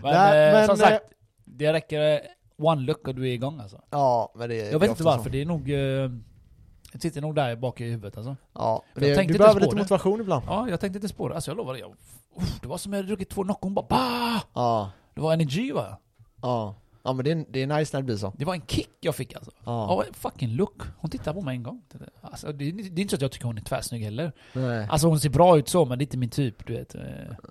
men, Nej, eh, men, som eh, sagt, det räcker eh, one look och du är igång alltså. Ja, men det Jag vet inte varför, det är nog... Eh, Det sitter nog där bak i huvudet alltså. Ja, Jag det, tänkte du inte behöver lite det. motivation ibland. Ja, jag tänkte inte spåra. Alltså jag lovar, jag, uff, det var som jag hade druckit två Nocco, bara bah! Ja, Det var energy va? ja. Ja men det är, det är nice när det blir så. Det var en kick jag fick alltså. Ja. En fucking look. Hon tittade på mig en gång. Alltså, det, är- det är inte så att jag tycker hon är tvärsnygg heller. Nej. Alltså hon ser bra ut så, men det är inte min typ, du vet. eh,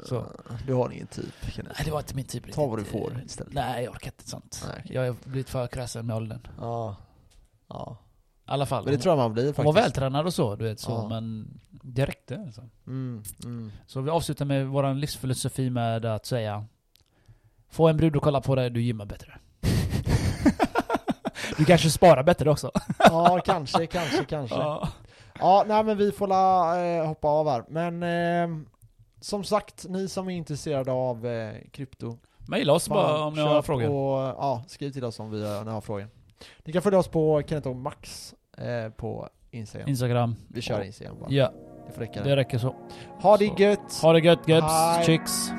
Så. Du har ingen typ, Kenneth. Nej, det var inte min typ Ta vad du får istället. Nej, jag orkar inte sånt. Nej, okej. Jag har blivit för kräsen med åldern. Ja. Ja. Alla fall. Men det tror jag man blir hon faktiskt. var vältränad och så, du vet så, Ja. men det räckte alltså. Mm, mm. Så vi avslutar med vår livsfilosofi med att säga Få en brud att kolla på dig, du gymmar bättre. *laughs* du kanske sparar bättre också. Ja, kanske, kanske, kanske. Ja. Ja. nej men vi får la, eh, hoppa av här. Men eh, som sagt, ni som är intresserade av eh, krypto. Maila oss bara om ni har frågor. Och, ja, skriv till oss om vi, ni har frågor. Ni kan följa oss på Kenneth och Max eh, på Instagram. Instagram. vi kör Instagram bara. Ja, Det får räcka. det räcker så. Ha det Så. gött! Ha det gött Hej. chicks.